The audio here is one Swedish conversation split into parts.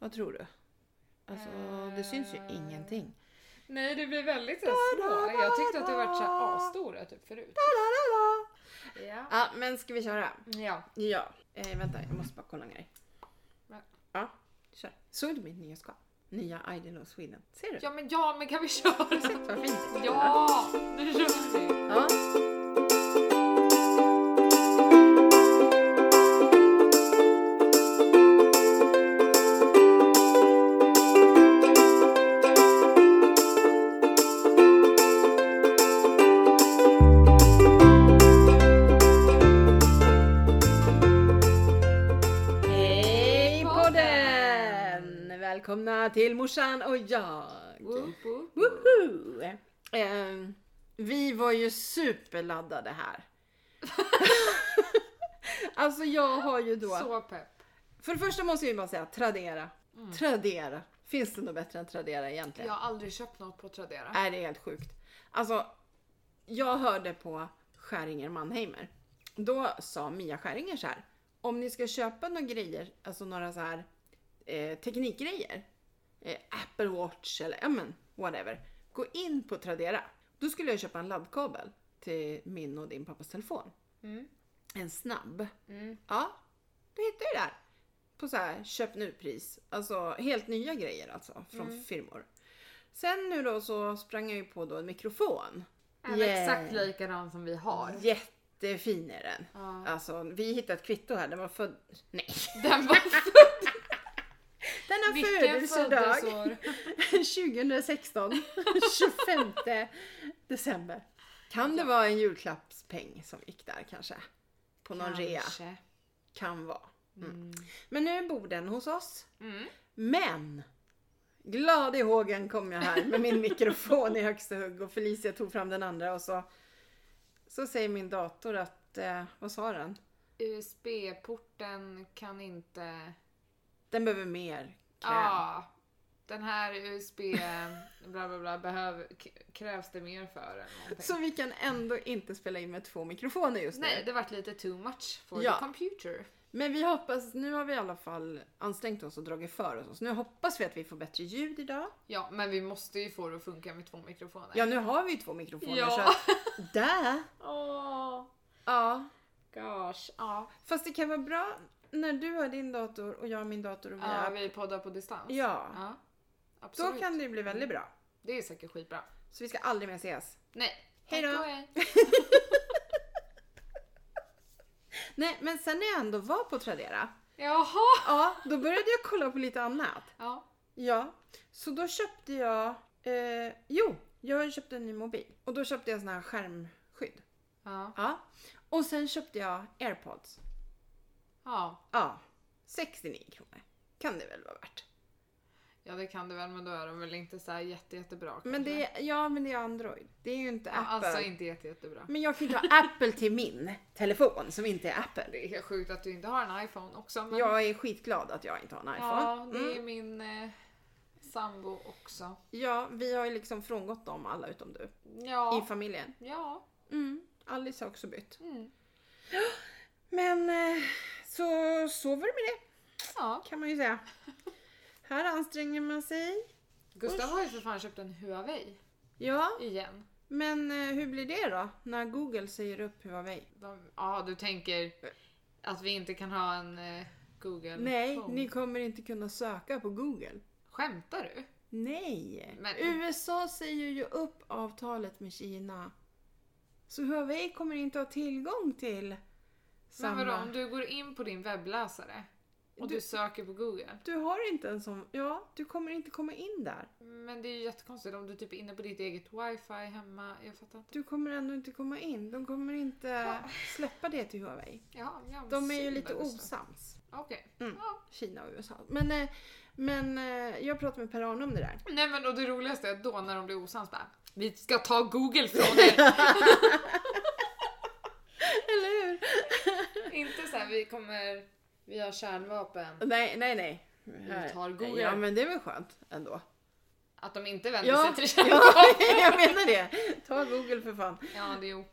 Vad tror du? Alltså, det syns ju Eh. ingenting. Nej, det blir väldigt så små. Jag tyckte att det var så här asstora typ förut. Ja. Ja, men ska vi köra? Ja. Ja. Eh, vänta, jag måste bara kolla en grej. Ja, kör. Såg du mitt nya skap? Nya Idol of Sweden. Ser du? Ja men ja, men kan vi köra? Vad fint. Ja, nu kör vi. Ja. Välkomna till morsan och jag. Woop, woop. Woho! Eh, vi var ju superladdade här. alltså jag har ju då... Så pepp. För det första måste jag ju bara säga Tradera. Mm. Tradera. Finns det något bättre än Tradera egentligen? Jag har aldrig köpt något på Tradera. Är det är helt sjukt. Alltså, jag hörde på Skäringer Mannheimer. Då sa Mia Skäringer så här. Om ni ska köpa några grejer, alltså några så här eh, teknikgrejer. Eh, Apple Watch eller ja men whatever. Gå in på Tradera. Då skulle jag köpa en laddkabel till min och din pappas telefon. Mm. En snabb. Mm. Ja, hittade jag det där. På så här köp nu-pris. Alltså helt nya grejer alltså från Mm. firmor. Sen nu då så sprang jag ju på då en mikrofon. Är Yeah. exakt likadan som vi har. Jättefin är den. Ja. Alltså vi hittade ett kvitto här, den var född... Nej! Den var Den Vilken födelsedag födelseår. 2016. 25 december. Kan det vara en julklappspeng som gick där kanske? På någon rea. Kanske. Kan vara. Mm. Men nu bor den hos oss. Mm. Men! Glad i hågen kom jag här med min mikrofon i högsta hugg och Felicia tog fram den andra och så, så säger min dator att, eh, vad sa den? USB-porten kan inte... Den behöver mer kräm. Ja. Den här USB bla bla bla behöver, k- krävs det mer för eller någonting. Så vi kan ändå inte spela in med två mikrofoner just nu. Nej, det vart lite too much for Ja. the computer. Men vi hoppas, nu har vi i alla fall ansträngt oss och dragit för oss. Nu hoppas vi att vi får bättre ljud idag. Ja, men vi måste ju få det att funka med två mikrofoner. Ja, nu har vi ju två mikrofoner Ja. så att, där! Åh, Ja. gosh. Ja. Fast det kan vara bra när du har din dator och jag har min dator och vi ja, är... vi poddar på distans. Ja. ja. Då Absolut. kan det bli väldigt bra. Det är säkert skitbra. Så vi ska aldrig mer ses. Nej. Hej då. Nej, men sen när jag ändå var på Tradera, Jaha. ja, då började jag kolla på lite annat. Ja. Ja, så då köpte jag, eh, jo, jag köpte en ny mobil. Och då köpte jag sån här skärmskydd. Ja. Ja, och sen köpte jag airpods. Ja. Ja, 69 kronor. Kan det väl vara värt. Ja, det kan det väl, men då är de väl inte så här jätte, jättebra Men kanske. det är, ja men det är Android. Det är ju inte ja, Apple. Alltså inte jätte, jättebra. Men jag kan inte ha Apple till min telefon som inte är Apple. Det är helt sjukt att du inte har en iPhone också. Men... Jag är skitglad att jag inte har en iPhone. Ja, det är Mm. min eh, sambo också. Ja, vi har ju liksom frångått dem alla utom du. Ja. I familjen. ja. Mm. Alice har också bytt. Mm. Men eh, så, så var det med det Ja. kan man ju säga. Här anstränger man sig. Gustav har ju för fan köpt en Huawei Ja, igen. men eh, hur blir det då när Google säger upp Huawei? De, ja, du tänker att vi inte kan ha en eh, Google Nej, Home. ni kommer inte kunna söka på Google. Skämtar du? Nej! Men- USA säger ju upp avtalet med Kina. Så Huawei kommer inte ha tillgång till Men samma... vadå, om du går in på din webbläsare och du, Du- söker på Google. Du har inte en sån... Ja, du kommer inte komma in där. Men det är ju jättekonstigt om du typ är inne på ditt eget wifi hemma. Jag fattar inte. Du kommer ändå inte komma in. De kommer inte släppa det till Huawei. Ja, ja, De är ju lite osams. Okej. Mm. Ja. Kina och USA. Men, eh, men eh, jag pratade med Per-Arne om det där. Nej men och det roligaste är då när de blir osams bara Vi ska ta Google från er! Eller hur? Inte så här, vi kommer... Vi har kärnvapen. Nej, nej, nej. Vi tar Google. Ja, men det är väl skönt ändå. Att de inte vänder Ja, sig till ja kärnvapen. jag menar det. Ta Google för fan. Ja, det är ju...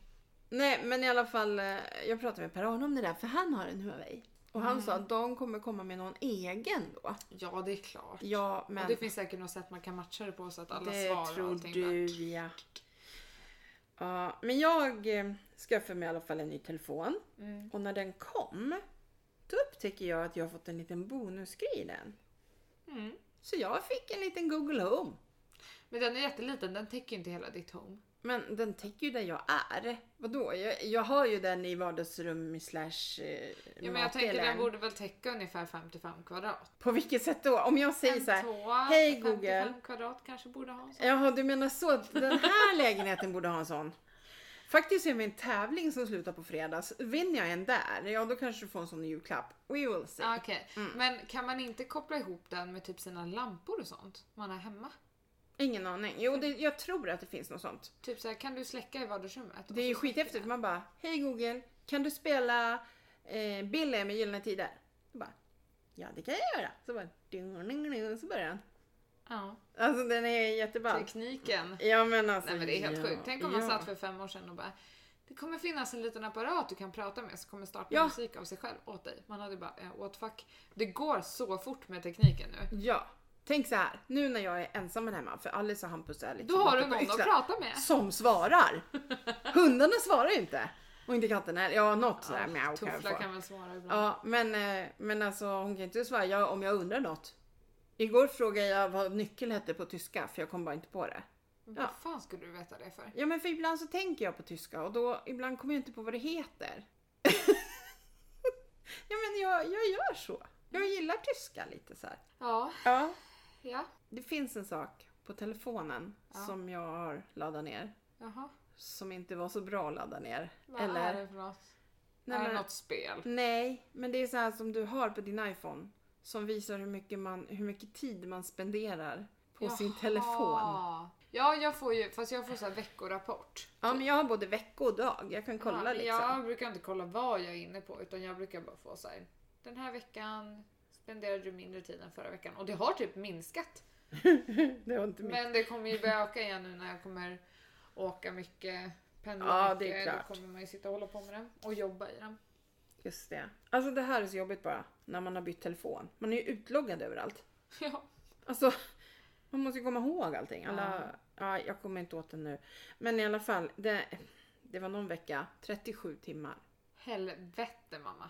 Nej, men i alla fall. eh, Jag pratade med Per-Arne om det där, för han har en Huawei. Och han sa att de kommer komma med någon egen då. Ja, det är klart. Ja, men Och det finns säkert något sätt man kan matcha det på så att alla det svarar och tror allting. du ja. Ja, men jag eh, skaffade mig i alla fall en ny telefon. Mm. Och när den kom, då upptäcker jag att jag har fått en liten bonusgrej i den. Mm. Så jag fick en liten Google Home. Men den är jätteliten, den täcker ju inte hela ditt home. Men den täcker ju där jag är. Vadå? Jag, jag har ju den i vardagsrum slash eh, Ja, men jag tänker den borde väl täcka ungefär 55 kvadrat. På vilket sätt då? Om jag säger En så här. tvåa, "Hej, 55 Google." kvadrat kanske borde ha en sån. Jaha, du menar så den här lägenheten borde ha en sån? Faktiskt är en tävling som slutar på fredags. Vinner jag en där, ja då kanske du får en sån julklapp. We will see. Ah, Okej, Mm. men kan man inte koppla ihop den med typ sina lampor och sånt man har hemma? Ingen aning. Jo, det, jag tror att det finns något sånt. Typ så här, kan du släcka i vardagsrummet? Det är ju skithäftigt. Man bara, hej Google, kan du spela eh, Billy med Gyllene Tider? Så bara, ja det kan jag göra. Så bara, ding, ding, ding, så börjar den. Ja, Alltså den är jätteball. tekniken. Ja men alltså. Nej men det är helt ja, sjukt. Tänk om man ja. satt för fem år sedan och bara det kommer finnas en liten apparat du kan prata med som kommer starta Ja. musik av sig själv åt dig. Man hade bara, eh, what fuck. Det går så fort med tekniken nu. Ja. Tänk så här, nu när jag är ensam hemma, för Alice och Hampus är lite Då har du någon att yxlan, prata med. Som svarar. Hundarna svarar ju inte. Och inte katten heller. Ja, något sådär Ja, mjau kan jag få. kan väl svara ibland. Ja, men, eh, men alltså hon kan inte svara ja, om jag undrar något. Igår frågade jag vad nyckel hette på tyska för jag kom bara inte på det. Men ja. Vad fan skulle du veta det för? Ja men för ibland så tänker jag på tyska och då ibland kommer jag inte på vad det heter. ja men jag, jag gör så. Jag gillar tyska lite så här. Ja, Ja. ja, Det finns en sak på telefonen Ja. som jag har laddat ner. jaha. Som inte var så bra att ladda ner. Vad Eller? är det för något? Nej, är det men- något spel? Nej, men det är så här som du har på din iPhone. Som visar hur mycket, man, hur mycket tid man spenderar på sin Jaha. telefon. Ja, jag får ju, fast jag får så här veckorapport. Ja, men jag har både vecka och dag. Jag kan kolla ja, liksom. Jag brukar inte kolla vad jag är inne på utan jag brukar bara få så här. Den här veckan spenderade du mindre tid än förra veckan och det har typ minskat. Det var inte mitt. Men det kommer ju börja öka igen nu när jag kommer åka mycket, pendla Ja, mycket. Då kommer man ju sitta och hålla på med den och jobba i den. Just det. Alltså det här är så jobbigt bara. När man har bytt telefon. Man är ju utloggad överallt. Ja. Alltså, man måste ju komma ihåg allting. Alla, ja. jag kommer inte åt det nu. Men i alla fall, det, det var någon vecka, 37 timmar. Helvete mamma.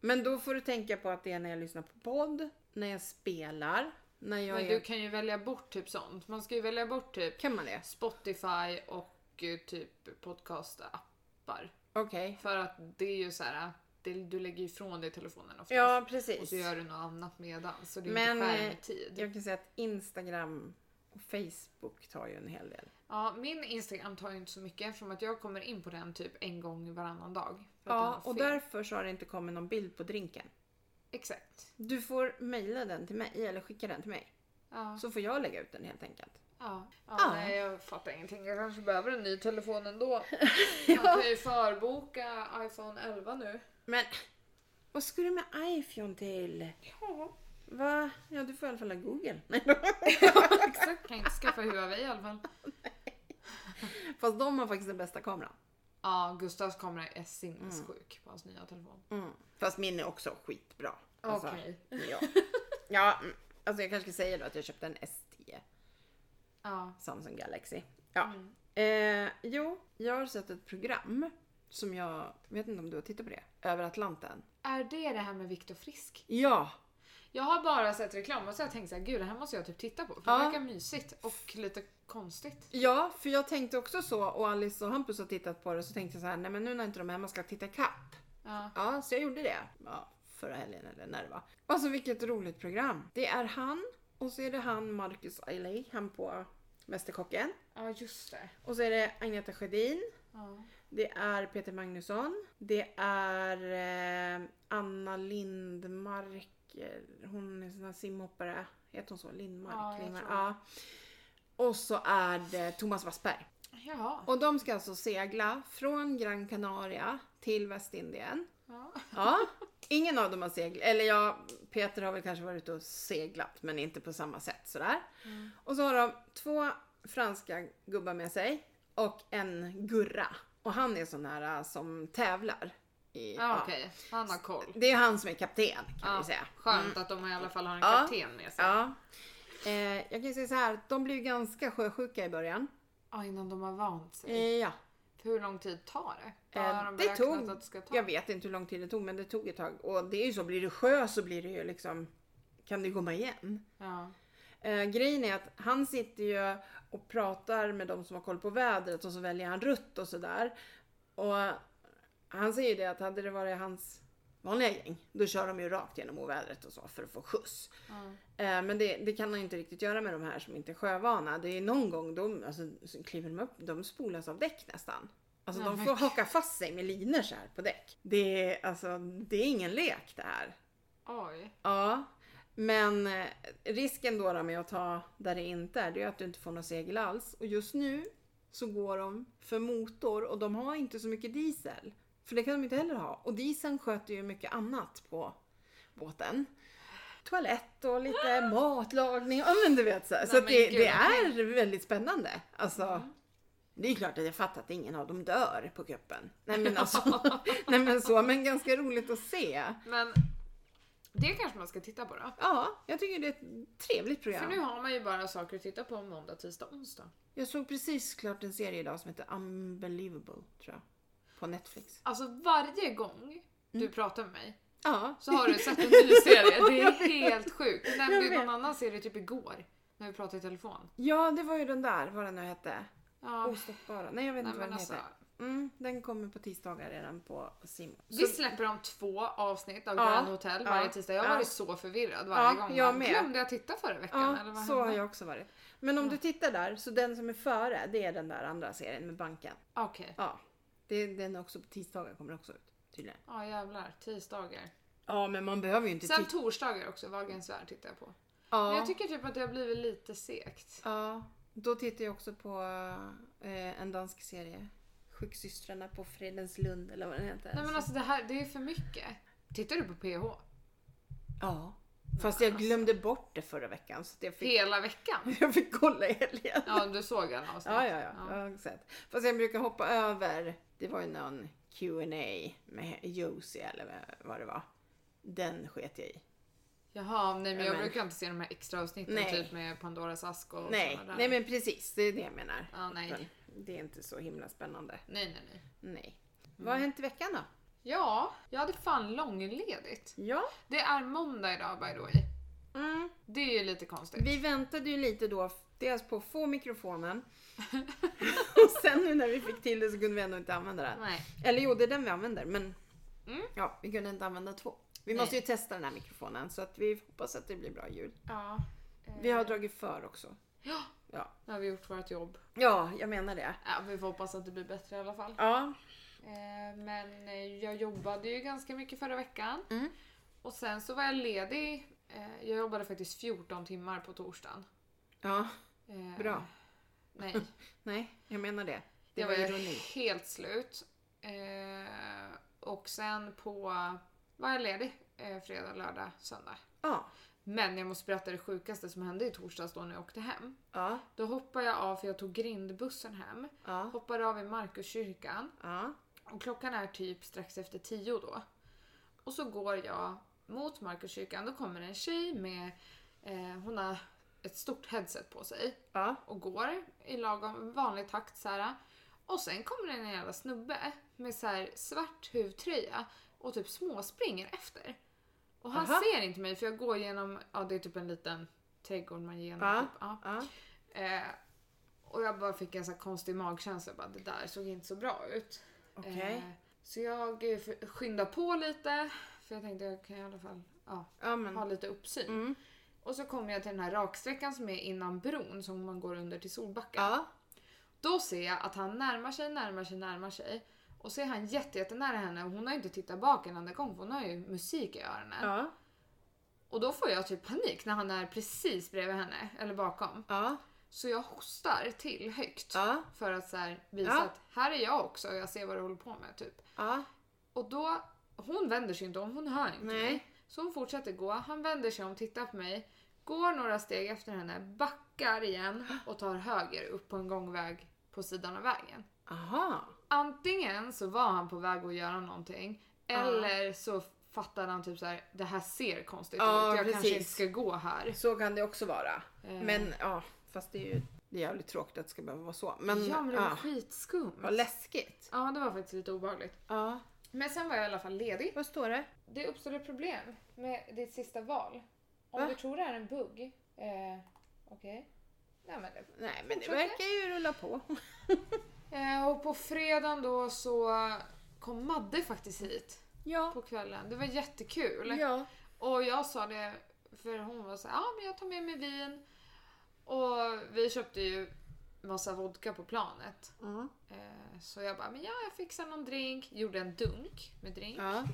Men då får du tänka på att det är när jag lyssnar på podd, när jag spelar, när jag Men är... du kan ju välja bort typ sånt. Man ska ju välja bort typ Kan man det? Spotify och eh, typ podcastappar. Okej. För att det är ju så här, du lägger ifrån dig telefonen oftast. Ja, Och precis. så gör du något annat medan. Så det är Men, inte skärmtid. Jag kan säga att Instagram och Facebook tar ju en hel del. Ja, min Instagram tar ju inte så mycket eftersom att jag kommer in på den typ en gång varannan dag. Ja, och därför så har det inte kommit någon bild på drinken. Exakt. Du får mejla den till mig eller skicka den till mig. Ja. Så får jag lägga ut den helt enkelt. Ja. Ja, Ja. Nej, jag fattar ingenting. Jag kanske behöver en ny telefon ändå. Man kan ju förboka iPhone 11 nu. Men vad ska du med iPhone till? Ja, Va? Ja, du får i alla fall ha Google. Nej då. exakt. Kan inte skaffa Huawei i alla fall. Fast de har faktiskt den bästa kameran. Ja, Gustavs kamera är sinnessjuk på hans nya telefon. Mm. Fast min är också skitbra. Alltså, Okej. Ja. ja, mm. alltså jag kanske ska säga då att jag köpte en S10 Ja. Samsung Galaxy. Ja. Mm. Eh, jo, jag har sett ett program som jag vet inte om du har tittat på det. Över Atlanten. Är det det här med Viktor Frisk? Ja, Jag har bara sett reklam och så har jag tänkt såhär, gud det här måste jag typ titta på. För Ja. det verkar mysigt och lite konstigt. ja, för jag tänkte också så och Alice och Hampus har tittat på det så tänkte jag så här, nej men nu när inte de är hemma ska jag titta ikapp. Ja. Ja, så jag gjorde det. Ja, förra helgen eller när det var. Alltså vilket roligt program. Det är han och så är det han Marcus Ailey, han på Mästerkocken. ja, just det. Och så är det Agneta Sjödin. Ja. Det är Peter Magnusson. Det är eh, Anna Lindmark. Hon är sån här simhoppare. Heter hon så? Lindmark? Ja, Lindmark. ja. Och så är det Thomas Wassberg. Jaha. Och de ska alltså segla från Gran Canaria till Västindien. Ja. Ja, ingen av dem har seglat. Eller ja, Peter har väl kanske varit ute och seglat men inte på samma sätt sådär. Mm. Och så har de två franska gubbar med sig och en gurra. Och han är sån här äh, som tävlar. i, Ja, ja. okej. Han har koll. Det är han som är kapten kan Ja, vi säga. Skönt att de i alla fall har en kapten med sig. Ja. Eh, jag kan säga så här, de blev ganska sjösjuka i början. Ja, innan de har vant sig. Eh, ja. För hur lång tid tar det? Eh, de det tog- att det ska ta? Jag vet inte hur lång tid det tog men det tog ett tag. Och det är ju så, blir det sjö så blir det ju liksom, kan det komma igen? Ja. Eh, grejen är att han sitter ju och pratar med de som har koll på vädret och så väljer han rutt och sådär. Och han säger ju det att hade det varit hans vanliga gäng, då kör de ju rakt genom ovädret och så för att få skjuts. Ja. Eh, men det, det kan han ju inte riktigt göra med de här som inte är sjövana. Det är någon gång de alltså, så kliver de upp, de spolas av däck nästan. Alltså de får haka fast sig med linor så här på däck. Det är, alltså, det är ingen lek det här. Oj. Ja, men eh, risken då, då med att ta där det inte är, det är att du inte får något segel alls. Och just nu så går de för motor och de har inte så mycket diesel. För det kan de inte heller ha. Och dieseln sköter ju mycket annat på båten. Toalett och lite matlagning. Ja men du vet så. Så Nej, men det, det är väldigt spännande. Alltså, Mm. det är klart att jag fattar att ingen av dem dör på kuppen. Nej men alltså, nej men så. Men ganska roligt att se. Men det kanske man ska titta på då. Ja, jag tycker det är ett trevligt program. För nu har man ju bara saker att titta på måndag, tisdag, onsdag. Jag såg precis klart en serie idag som heter Unbelievable, tror jag. På Netflix. Alltså varje gång du Mm. pratar med mig Ja. så har du sett en ny serie. Det är helt sjukt. Du nämnde ju någon annan serie typ igår. När vi pratade i telefon. Ja, det var ju den där, vad den nu hette. Ja. Ostoppbara. Nej, jag vet Nej, inte vad den alltså, heter. Mm, den kommer på tisdagar redan på Simon. vi släpper om två avsnitt av Ja, Grand Hotel varje ja, tisdag. Jag har ja. varit så förvirrad varje gång. jag med. Glömde jag titta förra veckan? eller Ja, vad så har hände? jag också varit. Men om du tittar där, så den som är före, det är den där andra serien med banken. Okej. Ja, det, den är också på tisdagar kommer också ut. Tydligen. Ja jävlar, tisdagar. Ja, men man behöver ju inte Sen titta. torsdagar också, Wahlgrens värld tittar jag på. Ja. Men jag tycker typ att det har blivit lite segt. Ja, då tittar jag också på eh, en dansk serie. Sjuksystrarna på Fredens-Lund eller vad den heter. Nej men alltså det här, det är för mycket. Tittar du på PH? Ja. Fast jag glömde bort det förra veckan så jag fick, Hela veckan? jag fick kolla i helgen. Ja du såg en avsnitt? Ja, ja, ja. Jag har sett. Fast jag brukar hoppa över. Det var ju någon Q&A med Josie eller vad det var. Den sket jag i. Jaha, nej men jag Men- brukar inte se de här extra avsnitten Nej. typ med Pandoras ask och Nej, där. nej men precis. Det är det jag menar. Ja, nej. Utan Det är inte så himla spännande. nej, nej, nej. Nej. Vad har hänt i veckan då? Ja, jag hade fan långledigt. Ja. Det är måndag idag by the way. Mm. Det är ju lite konstigt. Vi väntade ju lite då, dels på att få mikrofonen. och sen nu när vi fick till det så kunde vi ändå inte använda den. Nej. Eller jo, det är den vi använder, men Mm. ja, vi kunde inte använda två. Vi Nej. måste ju testa den här mikrofonen så att vi hoppas att det blir bra ljud. Ja. Vi har dragit för också. Ja, Ja, nu har vi gjort vårt jobb. ja jag menar det. Ja, vi får hoppas att det blir bättre i alla fall. Ja, Eh, Men eh, jag jobbade ju ganska mycket förra veckan. Mm. Och sen så var jag ledig. Eh, Jag jobbade faktiskt 14 timmar på torsdagen. ja, Eh, Bra. Nej, nej, jag menar det. Det jag var var ironi. helt slut. Och sen på var jag ledig fredag, lördag, söndag. Ja, Men jag måste berätta det sjukaste som hände i torsdags då när jag åkte hem. ja, Då hoppade jag av för jag tog grindbussen hem. ja, Hoppade av i Markuskyrkan. ja, Och klockan är typ strax efter tio då. Och så går jag mot Markuskyrkan. Då kommer en tjej med, eh, hon har ett stort headset på sig ja, och går i lagom vanlig takt så här. Och sen kommer det en jävla snubbe med så här svart huvtröja och typ småspringer efter. Och han Aha. ser inte mig för jag går genom, ja det är typ en liten trädgård man genom. Ja. Typ. Ja. ja. Eh, och jag bara fick en så konstig magkänsla. Bara, det där såg inte så bra ut. Okej. Eh, så jag skyndade på lite. För jag tänkte jag kan i alla fall ja, Ja, ha lite uppsyn. Mm. Och så kommer jag till den här raksträckan som är innan bron som man går under till Solbacka. Ja, Då ser jag att han närmar sig, närmar sig, närmar sig. Och så är han jätte, jättenära henne och hon har ju inte tittat bak en enda gång för hon har ju musik i öronen. ja, Och då får jag typ panik när han är precis bredvid henne eller bakom. ja, Så jag hostar till högt. ja, För att så här, visa Ja. att här är jag också och jag ser vad du håller på med. Typ. ja, Och då, hon vänder sig inte om, hon hör inte Nej. mig. Så hon fortsätter gå, han vänder sig om, tittar på mig, går några steg efter henne, backar igen och tar höger upp på en gångväg på sidan av vägen. aha. Antingen så var han på väg att göra någonting Eller så fattar han typ så här, det här ser konstigt Ja, ut. Jag kanske inte precis. ska gå här. Så kan det också vara. Eh. Men ja, fast det är ju det är jävligt tråkigt att det ska behöva vara så. Men, ja men det var ja, skitskumt. vad läskigt. Ja det var faktiskt lite obehagligt. Ja, Men sen var jag i alla fall ledig. vad står det? Det uppstod ett problem med ditt sista val. Om Va? du tror det är en bugg. Eh, Okej. Nej, men det. Nej men det verkar ju rulla på. Eh, och på fredagen då så kom Madde faktiskt hit Ja. på kvällen. Det var jättekul. Ja. Och jag sa det för hon var så här, ja men jag tar med mig vin. Och vi köpte ju massa vodka på planet. Mm. Eh, så jag bara, men ja jag fixar någon drink. Gjorde en dunk med drink. Ja.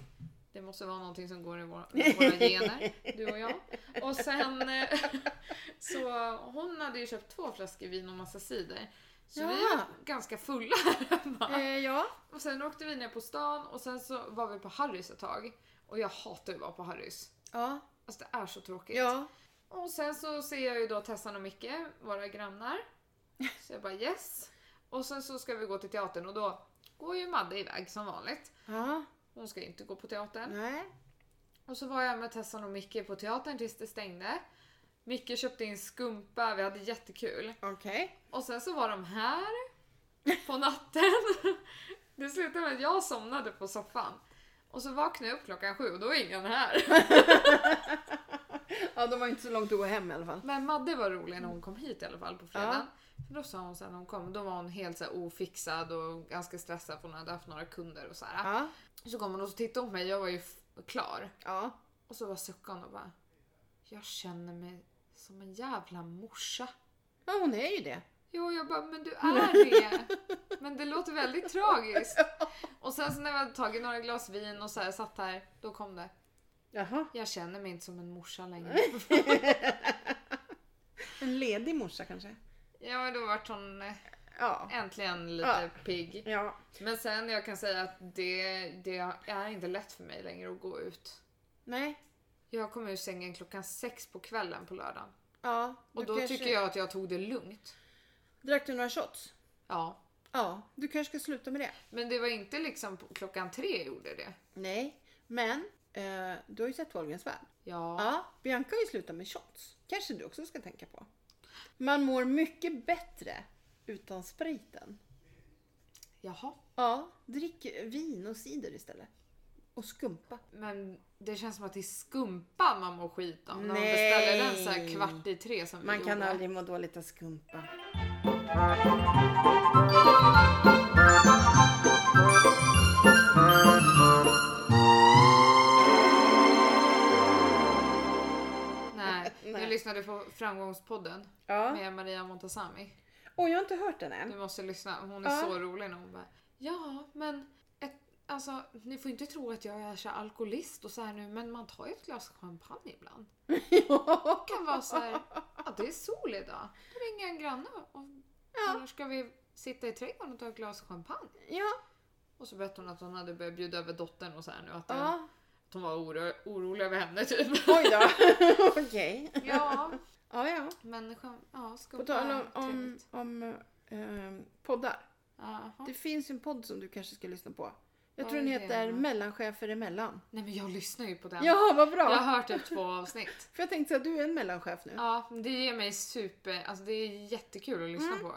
Det måste vara någonting som går i våra, våra gener, du och jag. Och sen eh, så hon hade ju köpt två flaskor vin och massa cider. Så vi Jaha. var ganska fulla här hemma. Eh, ja. Och sen åkte vi ner på stan och sen så var vi på Harrys ett tag. Och jag hatar att vara på Harrys. Ja. Alltså det är så tråkigt. Ja. Och sen så ser jag ju då Tessan och Micke, våra grannar. Så jag bara yes. Och sen så ska vi gå till teatern och då går ju Madde iväg som vanligt. Ja. Hon ska inte gå på teatern. Nej. Och så var jag med Tessan och Micke på teatern tills det stängde. Micke köpte in skumpa, vi hade jättekul. Okej. Och sen så var de här på natten. Det slutade med att jag somnade på soffan. Och så vaknade jag upp klockan sju och då var ingen här. Ja, de var inte så långt att gå hem i alla fall. Men Madde var rolig när hon kom hit i alla fall på fredagen. För då sa hon sen när hon kom, då var hon helt så ofixad och ganska stressad för hon hade haft några kunder och så här. Ja. Så kom hon och så tittade hon på mig, jag var ju klar. Ja. Och så var suckade hon och bara Jag känner mig som en jävla morsa. Ja, hon är ju det. Jo, jag bara, men du är det. Men det låter väldigt tragiskt. Och sen så när vi hade tagit några glas vin och så här, satt här, då kom det. Jaha. Jag känner mig inte som en morsa längre. En ledig morsa kanske? Ja, men då vart hon eh, Ja. äntligen lite Ja. pigg. Ja. Men sen jag kan säga att det, det är inte lätt för mig längre att gå ut. Nej. Jag kom ur sängen klockan sex på kvällen på lördagen. Ja. Och då kanske- tycker jag att jag tog det lugnt. Drack du några shots? Ja. Ja. Du kanske ska sluta med det? Men det var inte liksom klockan tre jag gjorde det. Nej. Men eh, du har ju sett Wahlgrens värld. Ja. Ja. Bianca har ju slutat med shots. Kanske du också ska tänka på. Man mår mycket bättre utan spriten. Jaha. Ja. Drick vin och cider istället. Och skumpa. Men det känns som att det är skumpa man mår skit av. När man beställer den så här kvart i tre som vi Man kan gjorde. aldrig må dåligt av skumpa. Nej, jag lyssnade på Framgångspodden Ja. med Maria Montazami. Och jag har inte hört den Du än. måste lyssna, hon är Ja. så rolig när hon bara Ja, men alltså, ni får inte tro att jag är så alkoholist och så här nu, men man tar ju ett glas champagne ibland. ja. Det kan vara så här, ja det är sol idag. Då ringer jag en granne och Ja. eller ska vi sitta i trädgården och ta ett glas champagne? Ja. Och så berättade hon att hon hade börjat bjuda över dottern och så här nu att, ja. att hon var oro, orolig över henne typ. Oj då. Okej. Ja, Ja, ja. men ja, På skumpa tal är om, om, om eh, poddar. Jaha. Det finns en podd som du kanske ska lyssna på. Jag tror den heter? Mellanchefer emellan. Nej men jag lyssnar ju på den. Ja, vad bra! Jag har hört typ två avsnitt. För jag tänkte att du är en mellanchef nu. Ja, det ger mig super... Alltså det är jättekul att lyssna Mm. på.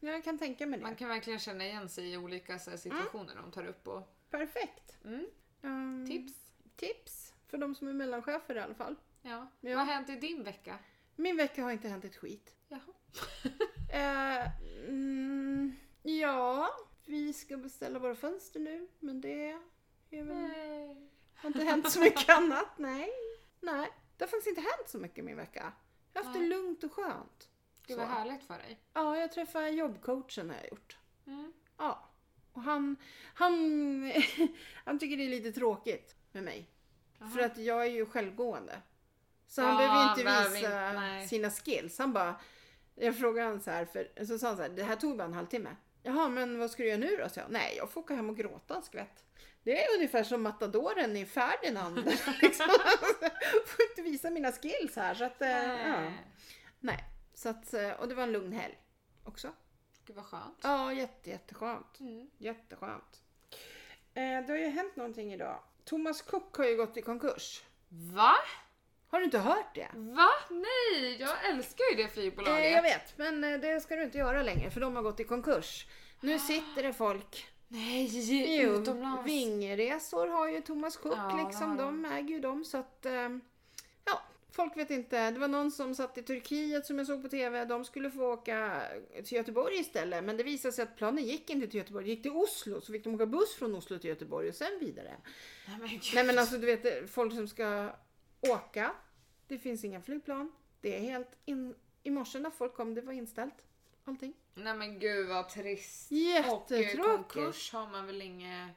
Jag kan tänka mig det. Man kan verkligen känna igen sig i olika så här, situationer de tar upp och... Perfekt. Mm, Ehm, tips. Tips för de som är mellanchefer i alla fall. Ja. Ja. Vad har hänt i din vecka? Min vecka har inte hänt ett skit. Jaha. Eh, mm, ja, vi ska beställa våra fönster nu. Men det är väl, Nej. har inte hänt så mycket annat. Nej. Nej, det har faktiskt inte hänt så mycket min vecka. Jag har haft det lugnt och skönt. Det var Så. härligt för dig. Ja, jag träffade jobbcoachen har jag gjort. Mm. Ja. Och han, han, han tycker det är lite tråkigt med mig. Jaha. För att jag är ju självgående. Så Ja, han behöver han inte behöver visa nej. sina skills. Han bara, jag frågade han så här, för, så sa han så här, det här tog bara en halvtimme. Jaha, men vad ska du göra nu då? Så jag, nej, jag får åka hem och gråta en skvätt. Det är ungefär som matadoren i Ferdinand. liksom. får inte visa mina skills här. Så att, eh, ja. Nej. Nej, så att, eh, och det var en lugn helg också. Gud vad skönt. Ja, jätte, jätteskönt. Mm. Jätteskönt. Eh, det har ju hänt någonting idag. Thomas Cook har ju gått i konkurs. Va? Har du inte hört det? Va? Nej, jag älskar ju det flygbolaget. Eh, jag vet, men eh, det ska du inte göra längre för de har gått i konkurs. Nu sitter det folk Nej, Jo, utomlands. Vingresor har ju Thomas Cook Ja, liksom. De äger ju dem så att... eh, Ja, folk vet inte. Det var någon som satt i Turkiet som jag såg på TV. De skulle få åka till Göteborg istället. Men det visade sig att planen gick inte till Göteborg. Det gick till Oslo. Så fick de åka buss från Oslo till Göteborg och sen vidare. Nej men. Nej men alltså du vet folk som ska åka. Det finns inga flygplan. Det är helt in... I morse när folk kom det var inställt. Allting. Nej men gud vad trist. Och Jättetråkigt. konkurs har man väl inget...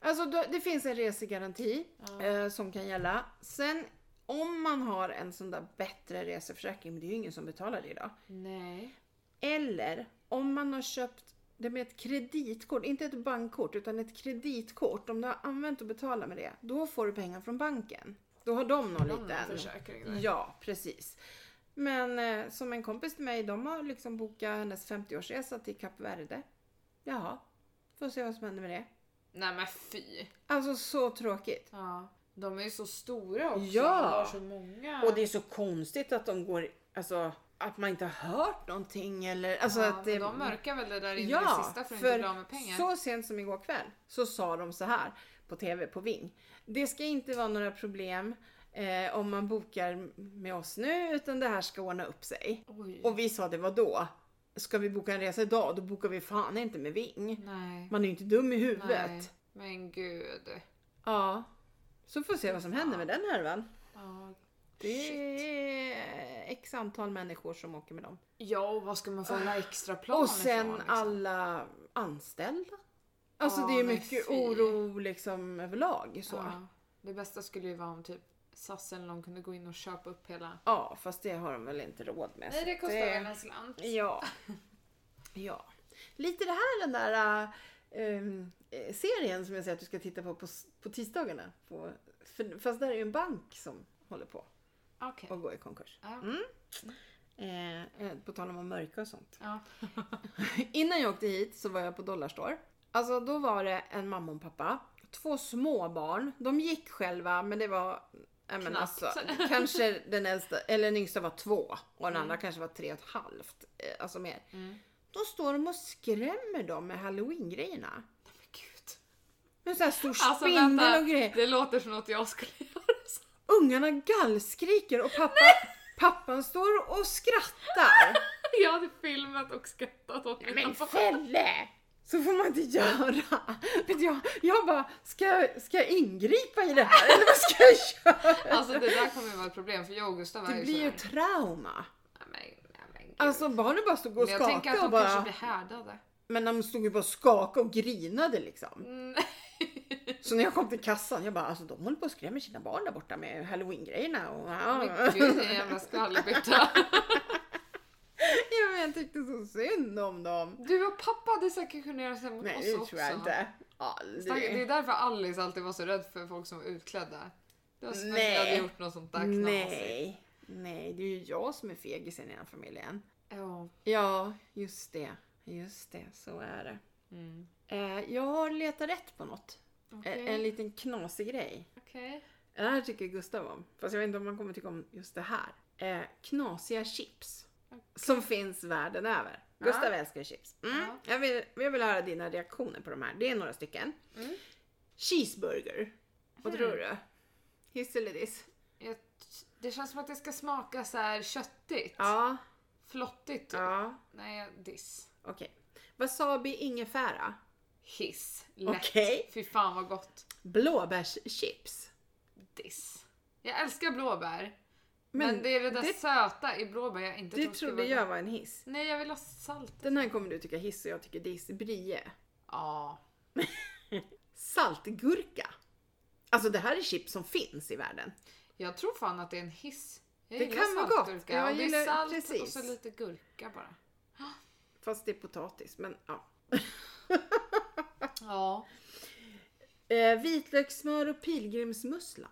Alltså det finns en resegaranti Ja. eh, som kan gälla. Sen om man har en sån där bättre reseförsäkring, men det är ju ingen som betalar det idag. Nej. Eller om man har köpt det med ett kreditkort, inte ett bankkort utan ett kreditkort. Om du har använt och betalat med det, då får du pengar från banken. Då har de någon liten... försäkring där. Ja, precis. Men eh, som en kompis till mig, de har liksom bokat hennes 50-årsresa till Kap Verde. Jaha, får se vad som händer med det. Nej men fy. Alltså så tråkigt. Ja. De är ju så stora också. Ja. De har så många. Och det är så konstigt att de går, alltså att man inte har hört någonting eller alltså ja, att det... de mörkar väl det där in i ja, det sista för att inte bli med pengar. så sent som igår kväll så sa de så här på TV på Ving. Det ska inte vara några problem eh, om man bokar med oss nu utan det här ska ordna upp sig. Oj. Och vi sa det var då. Ska vi boka en resa idag då bokar vi fan inte med Ving. Nej. Man är ju inte dum i huvudet. Nej. Men gud. Ja. Så får vi se vad som händer med den härvan. Ja. Det är x antal människor som åker med dem. Ja, och vad ska man få alla extra plan Och sen ifrån, liksom? alla anställda. Alltså Ja, det är mycket fy. oro liksom överlag. Så. Ja. Ja. Det bästa skulle ju vara om typ SAS eller någon kunde gå in och köpa upp hela... fast det har de väl inte råd med. Nej, det kostar väl en slant. Ja. ja. Lite det här den där eh, serien som jag säger att du ska titta på på, på tisdagarna. På, för, fast där är ju en bank som håller på Okej. att gå i konkurs. Ja. Mm. Eh, eh, på tal om att mörka och sånt. Ja. Innan jag åkte hit så var jag på Dollarstore. Alltså då var det en mamma och en pappa. Två små barn. De gick själva men det var men alltså, kanske den äldsta, eller den yngsta var två och den andra kanske var tre och ett halvt. eh, Alltså mer. Mm. Då står de och skrämmer dem med halloween-grejerna. Men gud. Med så här stor Alltså spindel vänta, och grejer. det låter som något jag skulle göra. Ungarna gallskriker och pappa, pappan står och skrattar. Jag hade filmat och skrattat åt mina Men. Felle! Så får man inte göra. Vet jag, jag bara, ska, jag- ska jag ingripa i det här eller vad ska jag göra? Alltså det där kommer ju vara ett problem för jag och Gustav är Det ju blir ju sådär. trauma. Nej, men, nej, men gud. Alltså barnen bara stod och Men jag tänker att skakade och de kanske blir härdade. Men de stod ju bara och skakade och grinade liksom. Mm. Så när jag kom till kassan, jag bara alltså de håller på och skrämmer sina barn där borta med halloween-grejerna. Och, Men gud din jävla skvallerbytta. men jag tyckte så synd om dem. Du och pappa hade säkert kunnat göra så här mot Nej oss det också. tror jag inte. Stack- Det är Aldrig. därför Alice alltid var så rädd för folk som var utklädda. Det var som att hade gjort något sånt där knasigt. Nej. Nej, det är ju jag som är fegisen i den familjen. Ja. Ja, just det. Just det, så är det. Mm. Eh, jag har letat rätt på något. Eh, en liten knasig grej. Okej. Det här tycker Gustav om. Fast jag vet inte om han kommer tycka om just det här. Eh, knasiga chips. Som finns världen över. Ja. Gustav älskar chips. Mm. Ja. Jag, vill, jag vill höra dina reaktioner på de här. Det är några stycken. Mm. Cheeseburger. Vad Hmm. tror du? Hiss eller diss? Det känns som att det ska smaka så här köttigt. Ja. Flottigt. typ. Ja. Nej, diss. Okej. Wasabi ingefära. Hiss. Lätt. Okej. Fy fan vad gott. Blåbärschips. Diss. Jag älskar blåbär. Men, Men det är det där det- söta i blåbär jag inte Det trodde jag var en hiss. Nej, jag vill ha salt. Den här kommer du tycka hiss och jag tycker diss. Brie. Ja. Saltgurka. Alltså det här är chips som finns i världen. Jag tror fan att det är en hiss. Jag Det gillar kan vara gott. Jag och det gillar- är salt och precis. så lite gurka bara. Fast det är potatis. Men ja. Ja. Eh, vitlökssmör och pilgrimsmussla.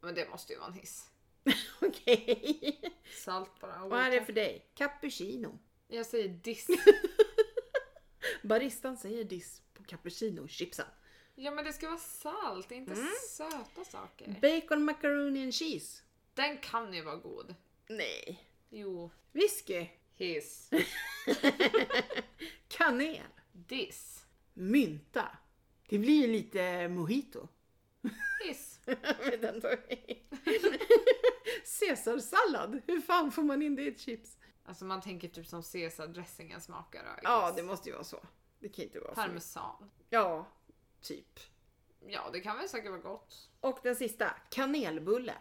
Men det måste ju vara en hiss. Okej. Salt bara. Vad är det för dig? Cappuccino. Jag säger diss. Baristan säger diss på cappuccino-chipsen. Ja men det ska vara salt, inte Mm. söta saker. Bacon, macaroni and cheese. Den kan ju vara god. Nej. Jo. Whisky. Hiss. Kanel. Diss. Mynta. Det blir ju lite mojito. Hiss. Caesarsallad. Hur fan får man in det i ett chips? Alltså man tänker typ som caesardressingen smakar. I Ja, guess. det måste ju vara så. Det kan inte vara mycket. Parmesan. Ja, typ. Ja, det kan väl säkert vara gott. Och den sista. Kanelbulle.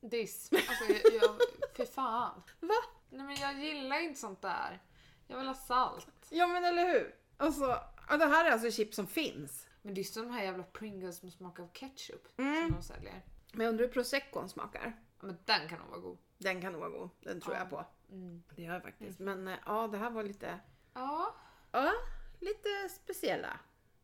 Diss. Alltså, jag, jag, fy fan. Va? Nej men jag gillar inte sånt där. Jag vill ha salt. Ja men eller hur? Alltså, ja, det här är alltså chips som finns. Men det är som de här jävla Pringles med smak av ketchup Mm. som de säljer. Men jag undrar hur proseccon smakar. Men den kan nog vara god. Den kan nog vara god. Den tror Ja. jag på. Mm. Det gör jag faktiskt. Men eh, ja, det här var lite, Ja, ja, lite speciella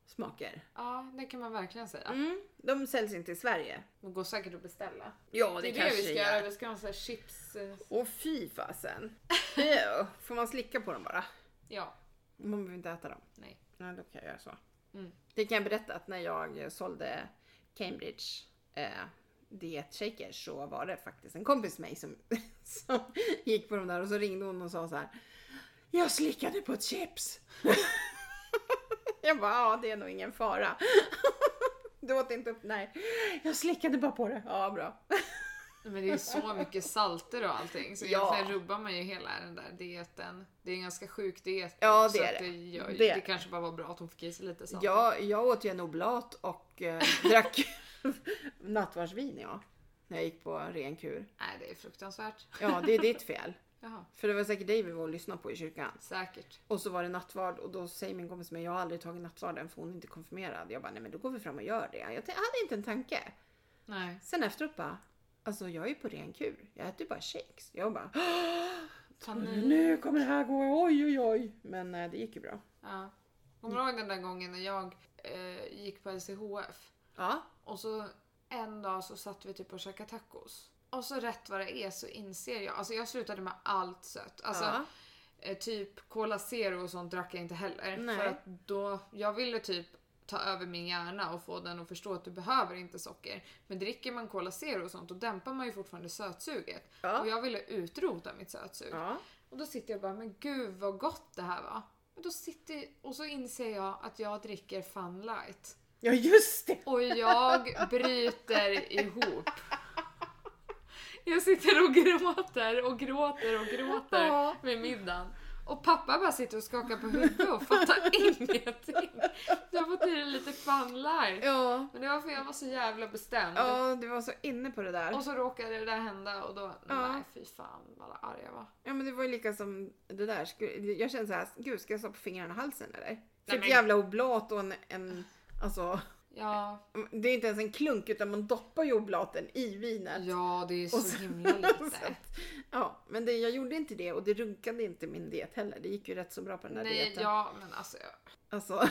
smaker. ja, det kan man verkligen säga. Mm, de säljs inte i Sverige. Det går säkert att beställa. Ja, Det är det vi ska göra. Vi ska ha så chips. eh, Åh fy fasen. Får man slicka på dem bara? Ja, Man behöver inte äta dem. nej. Nej, då kan jag göra så. Mm. Det kan jag berätta att när jag sålde Cambridge eh, dietshakers så var det faktiskt en kompis med mig som, som gick på de där och så ringde hon och sa så här. Jag slickade på ett chips. jag bara, ja det är nog ingen fara. Du åt inte upp, nej. Jag slickade bara på det. Ja, bra. Men det är så mycket salter och allting så Ja. egentligen rubbar man ju hela den där dieten. Det är en ganska sjuk diet. Ja, det är det. Det, gör, Det det, kanske bara var bra att hon fick i sig lite salt. Jag, jag åt ju en oblat och eh, drack nattvardsvin ja. När jag gick på ren kur. Nej, det är fruktansvärt. Ja, det är ditt fel. Jaha, För det var säkert dig vi var och lyssnade på i kyrkan. säkert. Och så var det nattvard och då säger min kompis med jag har aldrig tagit nattvarden för hon är inte konfirmerad. Jag bara, nej men då går vi fram och gör det. Jag hade inte en tanke. Nej. Sen efteråt bara, alltså jag är ju på ren kur. Jag äter ju bara shakes. Jag bara, Panik. nu kommer det här gå, oj oj oj. Men eh, det gick ju bra. Ja. Kommer du ihåg den där gången när jag eh, gick på LCHF? Ja, Och så en dag så satt vi typ och käkade tacos. Och så rätt vad det är så inser jag, alltså jag slutade med allt sött. Alltså ja. eh, typ Cola Zero och sånt drack jag inte heller. Nej. För att då, jag ville typ ta över min hjärna och få den att förstå att du behöver inte socker. Men dricker man Cola Zero och sånt då dämpar man ju fortfarande sötsuget. Ja. Och jag ville utrota mitt sötsug. ja. Och då sitter jag och bara, men gud vad gott det här var. Och, då sitter, och så inser jag att jag dricker Fun Light. Ja just det! Och jag bryter ihop. Jag sitter och gråter och gråter och gråter Ja. vid middagen. Och pappa bara sitter och skakar på huvudet och fattar ingenting. Jag har fått i det lite fun life. Ja. Men det var för jag var så jävla bestämd. Ja, du var så inne på det där. Och så råkade det där hända och då, Ja. nej fy fan vad arg jag var. Ja men det var ju lika som det där. Jag kände så här, gud ska jag stoppa fingrarna i halsen eller? För Nej, ett jävla oblat och en, en alltså, Ja, det är inte ens en klunk utan man doppar ju oblaten i vinet. ja det är så så- himla Så lite. att- ja, men det, jag gjorde inte det och det runkade inte min diet heller. Det gick ju rätt så bra på den där Nej, dieten. ja men alltså. jag- Alltså,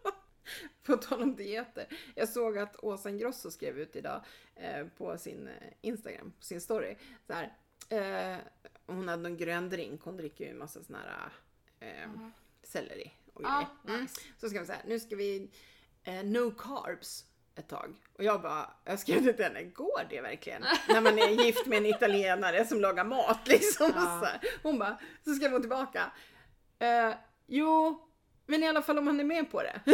på tal om dieter. Jag såg att Åsa Ingrosso skrev ut idag eh, på sin eh, Instagram, på sin story. Så här, eh, hon hade någon grön drink. Hon dricker ju en massa sån här eh, Mhm. selleri och Ja, grejer. Mm. nice. Så ska vi säga, nu ska vi eh, no carbs ett tag. Och jag bara, jag skrev det till henne, går det verkligen? När man är gift med en italienare som lagar mat liksom. Ja. Så här. Hon bara, så skrev hon tillbaka. Eh, jo, men i alla fall om man är med på det.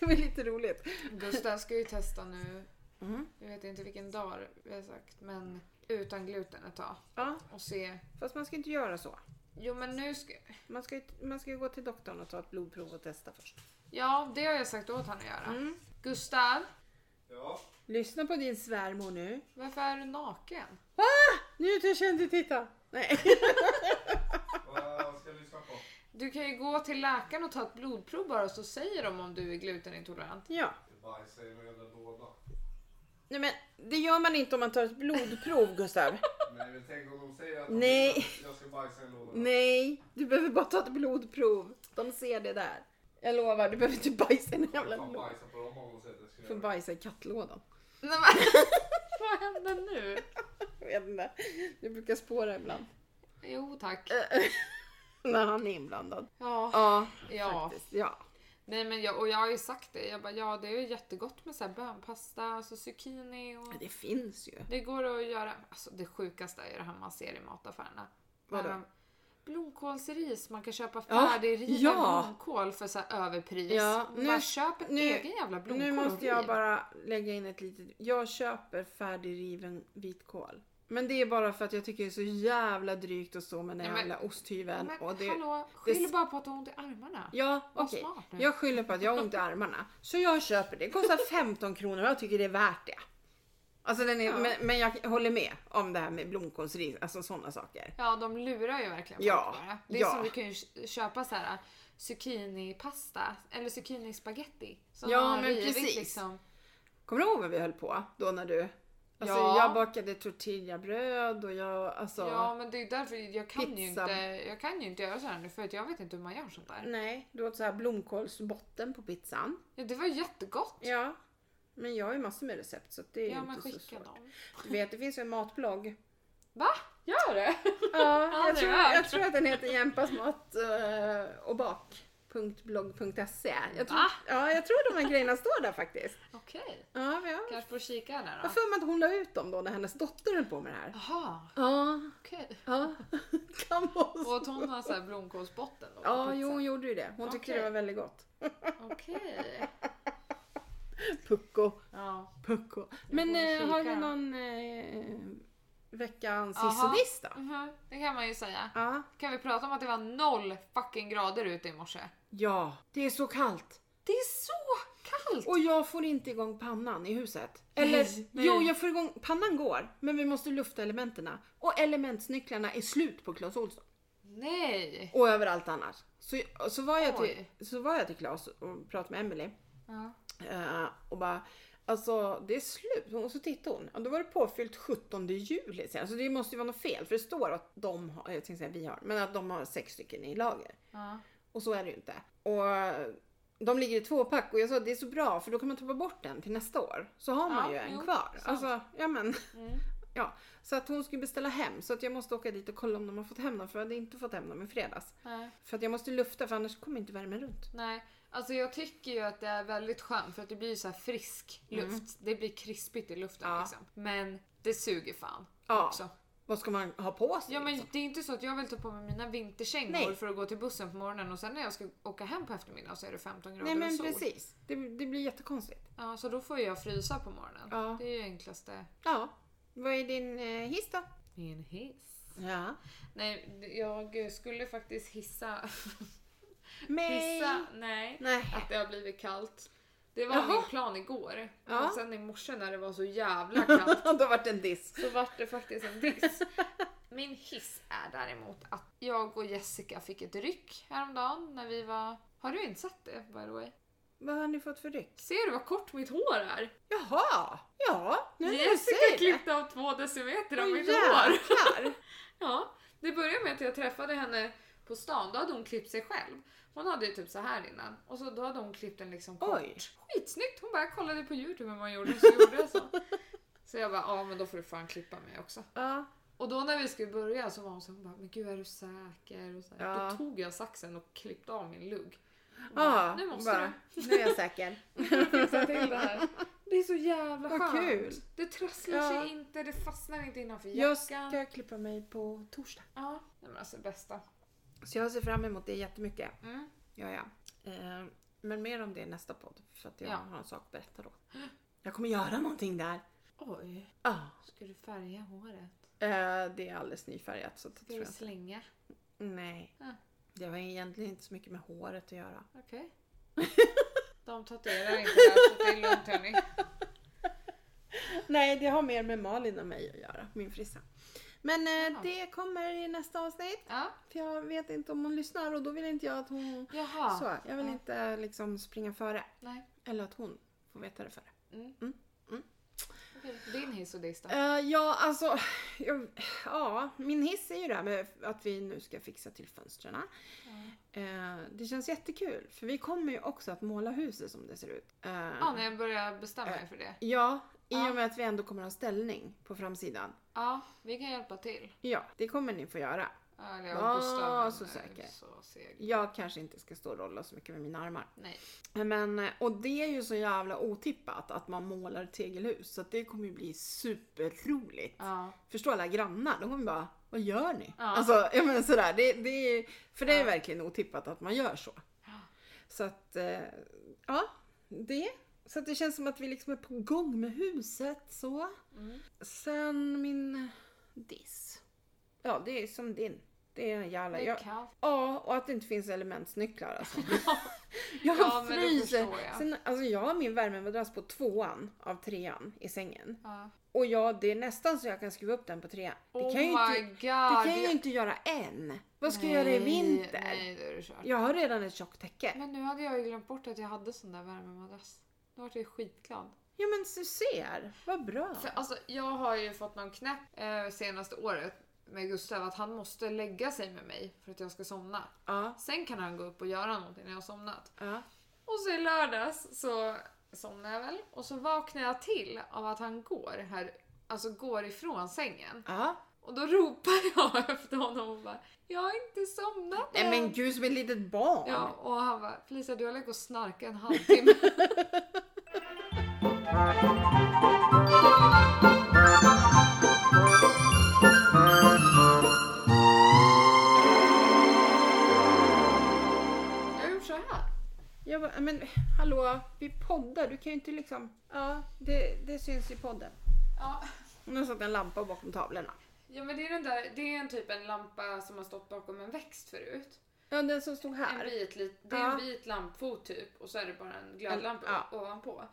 det var lite roligt. Gustav ska ju testa nu, Mm. jag vet inte vilken dag vi har sagt, men utan gluten ett tag. Ja, Och se. fast man ska inte göra så. Jo men nu ska... Man ska, ju- man ska ju gå till doktorn och ta ett blodprov och testa först. Ja, det har jag sagt åt honom att göra. Mm. Gustav, Ja, Lyssna på din svärmor nu. varför är du naken? Nu törs jag inte titta. Nej. vad ska jag lyssna på? Du kan ju gå till läkaren och ta ett blodprov bara så säger de om du är glutenintolerant. Ja. Det bajsar i någon jävla låda. Nej men det gör man inte om man tar ett blodprov Gustav. Nej men tänk om de säger att Nej. jag ska bajsa i en låda. Nej, du behöver bara ta ett blodprov. De ser det där. Jag lovar, du behöver inte bajsa i en jävla fan låda. bajsa på dem om de säger att jag ska Du får göra det. bajsa i kattlådan. Nej, men, vad händer nu? Jag vet inte. Du brukar spåra ibland. Jo tack. När han är inblandad. Ja, Ja, ja. faktiskt. Ja. Nej men jag, och jag har ju sagt det. Jag bara, ja det är ju jättegott med så här bönpasta, alltså zucchini och... Men det finns ju. Det går att göra, alltså det sjukaste är det här man ser i mataffärerna. Vadå? Blomkålsris, man kan köpa färdigriven ja. blomkål för så överpris. Ja, nu- bara köp en nu- egen jävla blomkål Nu måste jag bara lägga in ett litet... Jag köper färdigriven vitkål. Men det är bara för att jag tycker det är så jävla drygt att stå med den men- jävla osthyveln. Men och det, hallå, det- skyll bara på att du har ont i armarna. Ja, okej. nu. Jag skyller på att jag har ont i armarna. Så jag köper det. Det kostar 15 kronor och jag tycker det är värt det. Alltså den är, Ja. men, men jag håller med om det här med blomkålsris, alltså sådana saker. Ja, de lurar ju verkligen folk Ja, bara. Det är ja. som vi kan ju köpa så här zucchinipasta eller zucchinispagetti. Ja, men precis. Liksom. Kommer du ihåg vad vi höll på då när du... Alltså Ja. jag bakade tortillabröd och jag alltså... Ja, men det är därför jag kan, ju Pizza. inte, jag kan ju inte göra så här nu för att jag vet inte hur man gör sånt där. Nej, du åt så här blomkålsbotten på pizzan. Ja, det var jättegott. Ja. Men jag har ju massor med recept så det är Ja, inte men så svårt. dem. Du vet, det finns ju en matblogg. Va? Gör det? Ja, jag tror, jag tror att den heter Jämpas mat eh, och bak.blogg.se. Jag tror, ja, jag tror de här grejerna står där faktiskt. Okej. Ja, men jag Kanske får kika där jag då. har för mig att hon la ut dem då när hennes dotter höll på med det här. Jaha, Ja, okej. ja. kan vara Och att hon har så här blomkålsbotten då? Ja, jo, hon gjorde ju det. Hon tyckte Okej. det var väldigt gott. Okej. Pucko. Ja. Pucko. Men eh, har vi någon eh, veckans hiss och diss då? Mhm, Det kan man ju säga. Ja. Kan vi prata om att det var noll fucking grader ute i morse? Ja, det är så kallt. Det är så kallt! Och jag får inte igång pannan i huset. Eller, Nej, nej. jo jag får igång, pannan går, men vi måste lufta elementerna. Och elementsnycklarna är slut på Clas Ohlson. Nej! Och överallt annars. Så, så, var jag till, Oj. så var jag till Clas och pratade med Emily Ja. eh, och bara Alltså det är slut. Och så tittade hon. Ja, då var det påfyllt 17 juli. Så alltså, det måste ju vara något fel. För det står att de har, jag tänkte säga vi har, men att de har sex stycken i lager. Ja. Och så är det ju inte. Och de ligger i tvåpack och jag sa att det är så bra för då kan man ta bort den till nästa år. Så har man Ja, ju en jo, kvar. sant. Alltså, ja men. Mm. Ja. Så att hon skulle beställa hem så att jag måste åka dit och kolla om de har fått hem dem för jag hade inte fått hem dem i fredags. Nej. För att jag måste lufta för annars kommer inte värmen runt. Nej. Alltså jag tycker ju att det är väldigt skönt för att det blir så frisk luft. Det blir krispigt i luften Mm. Ja. liksom. Men det suger fan Ja. också. Vad ska man ha på sig? Ja men liksom? det är inte så att jag vill ta på mig mina vinterkängor Nej. för att gå till bussen på morgonen och sen när jag ska åka hem på eftermiddagen så är det 15 grader Nej men och sol. precis. Det, det blir jättekonstigt. Ja, så då får jag frysa på morgonen. Ja. Det är ju enklaste. Ja. Vad är din eh, hiss då? Min hiss. Ja. Nej, jag skulle faktiskt hissa... Hissa, nej. Nej. Att det har blivit kallt. Det var Jaha. min plan igår. Ja. Men sen i morse när det var så jävla kallt då vart det en diss. så vart det faktiskt en diss. Min hiss är däremot att jag och Jessica fick ett ryck häromdagen när vi var... Har du inte sett det by the way? Vad har ni fått för ryck? Ser du vad kort mitt hår är? Jaha. Ja, nu när Jessica klippte av två decimeter av Åh, mitt hår. Ja, det började med att jag träffade henne på stan. Då hade hon klippt sig själv. Hon hade ju typ så här innan och så då hade hon klippt den liksom kort. Oj. Skitsnyggt! Hon bara kollade på youtube hur man gjorde så gjorde jag så. Så jag bara, ja men då får du fan klippa mig också. Ja. Och då när vi skulle börja så var hon så hon bara, men gud är du säker? Och så här. Ja. Då tog jag saxen och klippte av min lugg. Och bara, Ja, nu måste bara, nu är jag säker. du till det här. Det är så jävla Vad skönt. kul. Det trasslar Ja. sig inte, det fastnar inte innanför Jag jackan. ska klippa mig på torsdag. Ja, nej, men alltså bästa. Så jag ser fram emot det jättemycket. Mm. Ja, ja. Eh, men mer om det i nästa podd. För att jag Ja. har en sak att berätta då. Jag kommer göra någonting där. Oj, Ah. ska du färga håret? Eh, det är alldeles nyfärgat så Ska tror du slänga? Nej. Ah. Det har egentligen inte så mycket med håret att göra. Okej. De tatuerar inte där så det är lugnt hörni. Nej, det har mer med Malin och mig att göra. Min frissa. Men eh, det kommer i nästa avsnitt. Ja, För jag vet inte om hon lyssnar och då vill inte jag att hon... jaha. Så, jag vill Ja. inte liksom springa före. Nej. Eller att hon får veta det före. Mm. Mm, mm. Din hiss och diss då? Eh, ja, alltså. Jag, ja, min hiss är ju det här med att vi nu ska fixa till fönstren. Eh, det känns jättekul. För vi kommer ju också att måla huset som det ser ut. Eh, Ja, när jag börjar bestämma mig för det. ja, i och med att vi ändå kommer att ha ställning på framsidan. Ja, vi kan hjälpa till. Ja, det kommer ni få göra. Eller Var jag och Gustav så säker. så seg. Jag kanske inte ska stå och rolla så mycket med mina armar. Nej. Men, och det är ju så jävla otippat att man målar tegelhus. Så det kommer ju bli superroligt. Ja. Förstå alla grannar, de kommer bara vad gör ni? Ja. Alltså, ja men sådär. Det, det är, för det är Ja. verkligen otippat att man gör så. Så att, eh, ja, det. Så det känns som att vi liksom är på gång med huset så. Mm. Sen min diss. Ja, det är som din. Det är en jävla... Jag, ja, och att det inte finns elementsnycklar alltså. jag Ja, fryser. jag. Sen, alltså jag har min värmemadrass på tvåan av trean i sängen. Ja. Och ja, det är nästan så jag kan skruva upp den på trean. Det Oh kan, jag ju inte, god. det kan jag ju inte göra än. Vad ska jag göra i vinter? Nej, det är det. Jag har redan ett tjockt täcke. Men nu hade jag ju glömt bort att jag hade sån där värmemadrass. Då vart jag skitglad. Ja men du ser, vad bra. För alltså, jag har ju fått någon knäpp eh, senaste året med Gustav att han måste lägga sig med mig för att jag ska somna. Ja, Sen kan han gå upp och göra någonting när jag har somnat. ja. Och så i lördags så somnade jag väl och så vaknar jag till av att han går här, alltså går ifrån sängen. ja. Och då ropar jag efter honom och bara Jag har inte somnat Nej än." men gud som ett litet barn. Ja, och han bara Felicia du har legat och snarkat en halvtimme. Jag gjort så här. Jag bara, men hallå, vi poddar. Du kan ju inte liksom... Ja, det, det syns i podden. Ja. Nu satt en lampa bakom tavlorna. ja men det är den där, det är en typ en lampa som har stått bakom en växt förut. Ja, den som stod En här. vit, lit- det är Ja. en vit lampfot typ och så är det bara en glödlampa Ja. ovanpå.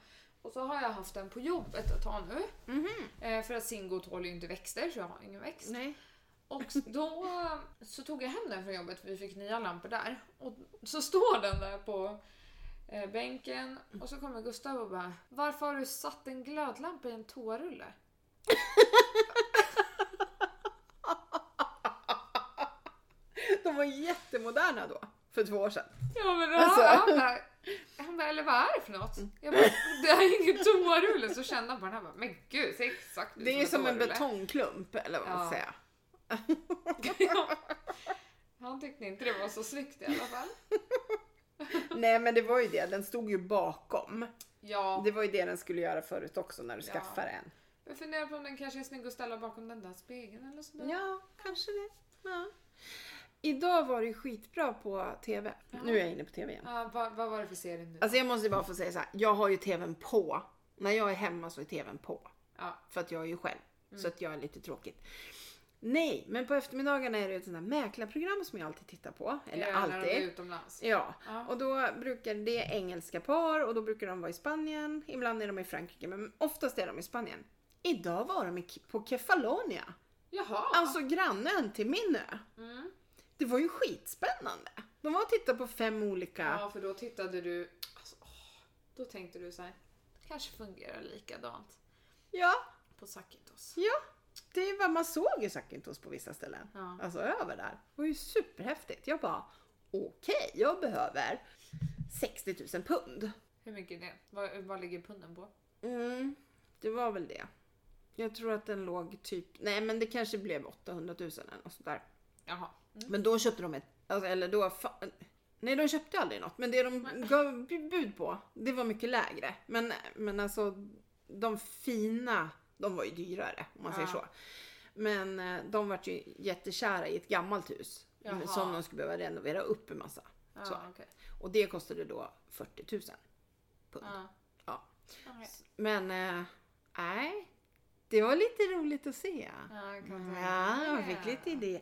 Och så har jag haft den på jobbet ett tag nu. Mhm. Eh, för att Singo tål ju inte växter så jag har ingen växt. Nej. Och då så tog jag hem den från jobbet för vi fick nya lampor där. Och så står den där på eh, bänken och så kommer Gustav och bara Varför har du satt en glödlampa i en toarulle? De var jättemoderna då. För två år sedan. Ja men Alltså. Han bara, eller vad är det för något? Jag bara, det är ingen toarulle. Så kände han på den här bara, men gud, ser exakt ut Det är som en toarulle." betongklump eller vad man Ja. ska säga. Ja. Han tyckte inte det var så snyggt i alla fall. Nej men det var ju det, den stod ju bakom. Ja, Det var ju det den skulle göra förut också när du Ja. skaffade en. jag funderar på om den kanske är snygg att ställa bakom den där spegeln eller sådär. Ja, kanske det. Ja. Idag var det ju skitbra på TV. Nu är jag inne på TV igen. Ja, vad, vad var det för serie nu? Alltså jag måste bara få säga så här. jag har ju TVn på. När jag är hemma så är TVn på. Ja. För att jag är ju själv. Så att jag är lite tråkigt. Nej, men på eftermiddagarna är det ett sånt här mäklarprogram som jag alltid tittar på. Eller Ja, när de är alltid. utomlands. Ja, Ja. och då brukar det engelska par och då brukar de vara i Spanien. Ibland är de i Frankrike, men oftast är de i Spanien. Idag var de på Kefalonia. Jaha. Alltså grannen till min ö. Mm. Det var ju skitspännande. De var och tittade på fem olika... Ja, för då tittade du... Alltså, åh, då tänkte du så här. Det kanske fungerar likadant Ja, på Sakintos. ja. Det var, man såg ju Sakintos på vissa ställen. Ja. Alltså över där. Det var ju superhäftigt. Jag bara, okej, jag behöver 60 000 pund. Hur mycket är det? Vad, vad ligger punden på? Mm, det var väl det. Jag tror att den låg typ, nej men det kanske blev 800 000 eller något sånt där. Jaha. Mm. Men då köpte de ett, alltså, eller då, fa- nej de köpte aldrig något. Men det de gav bud på, det var mycket lägre. Men, men alltså de fina, de var ju dyrare om man säger Ja. så. Men eh, de var ju jättekära i ett gammalt hus. Jaha. Som de skulle behöva renovera upp en massa. Ja, Så. okej. Och det kostade då 40 000 pund. Ja. Ja. Okej. Men eh, nej, det var lite roligt att se. Ja, jag Ja, jag fick lite idéer.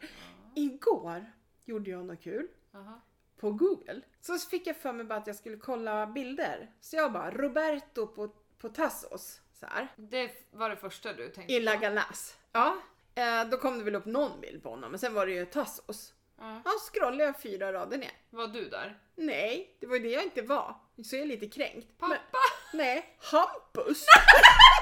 Igår gjorde jag något kul Jaha. på Google. Så fick jag för mig bara att jag skulle kolla bilder. Så jag bara, Roberto på, på Tassos. Så här. Det var det första du tänkte I La Galas. Ja. Eh, då kom det väl upp någon bild på honom. Men sen var det ju Tassos. Ja. Ja, scrollade jag fyra rader ner. Var du där? Nej, det var ju det jag inte var. Så jag är lite kränkt. Pappa! Men, nej, Hampus!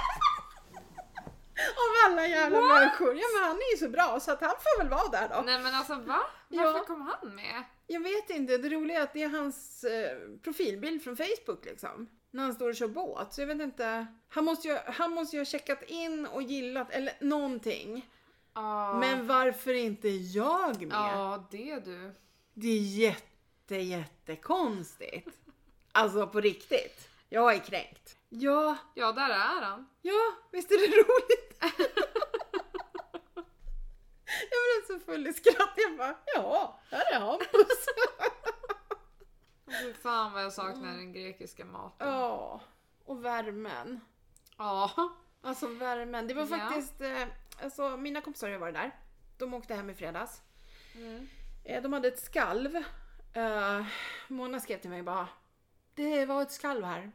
Av alla jävla människor. Ja men han är ju så bra så att han får väl vara där då. Nej men alltså va? Ja. Varför kom han med? Jag vet inte, det roliga är att det är hans eh, profilbild från Facebook liksom. När han står och kör båt. Så jag vet inte. Han måste ju, han måste ju ha checkat in och gillat eller någonting. Ja. Men varför inte jag med? Ja, det du. Det är jätte, jättekonstigt. Alltså på riktigt. Jag är kränkt. Ja, Ja, där är han. ja, visst är det roligt? jag blev så full i skratt. Jag bara, ja, här är Hampus. Fy fan vad jag saknar den grekiska maten. Ja, och värmen. Ja. Alltså värmen. Det var faktiskt, eh, alltså mina kompisar har varit där. De åkte hem i fredags. Mm. Eh, de hade ett skalv. Eh, Mona skrev till mig bara, det var ett skalv här.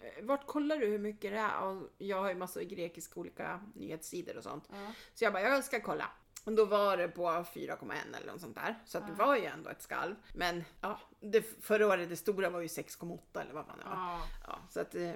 Eh, Vart kollar du hur mycket det är? Och jag har ju massor av grekiska olika nyhetssidor och sånt. Ja. Så jag bara, jag ska kolla. Och då var det på 4,1 eller något sånt där. Så att det var ju ändå ett skalv. Men ja, det, förra året det stora var ju 6,8 eller vad fan det var. Ja. Ja, så att, eh,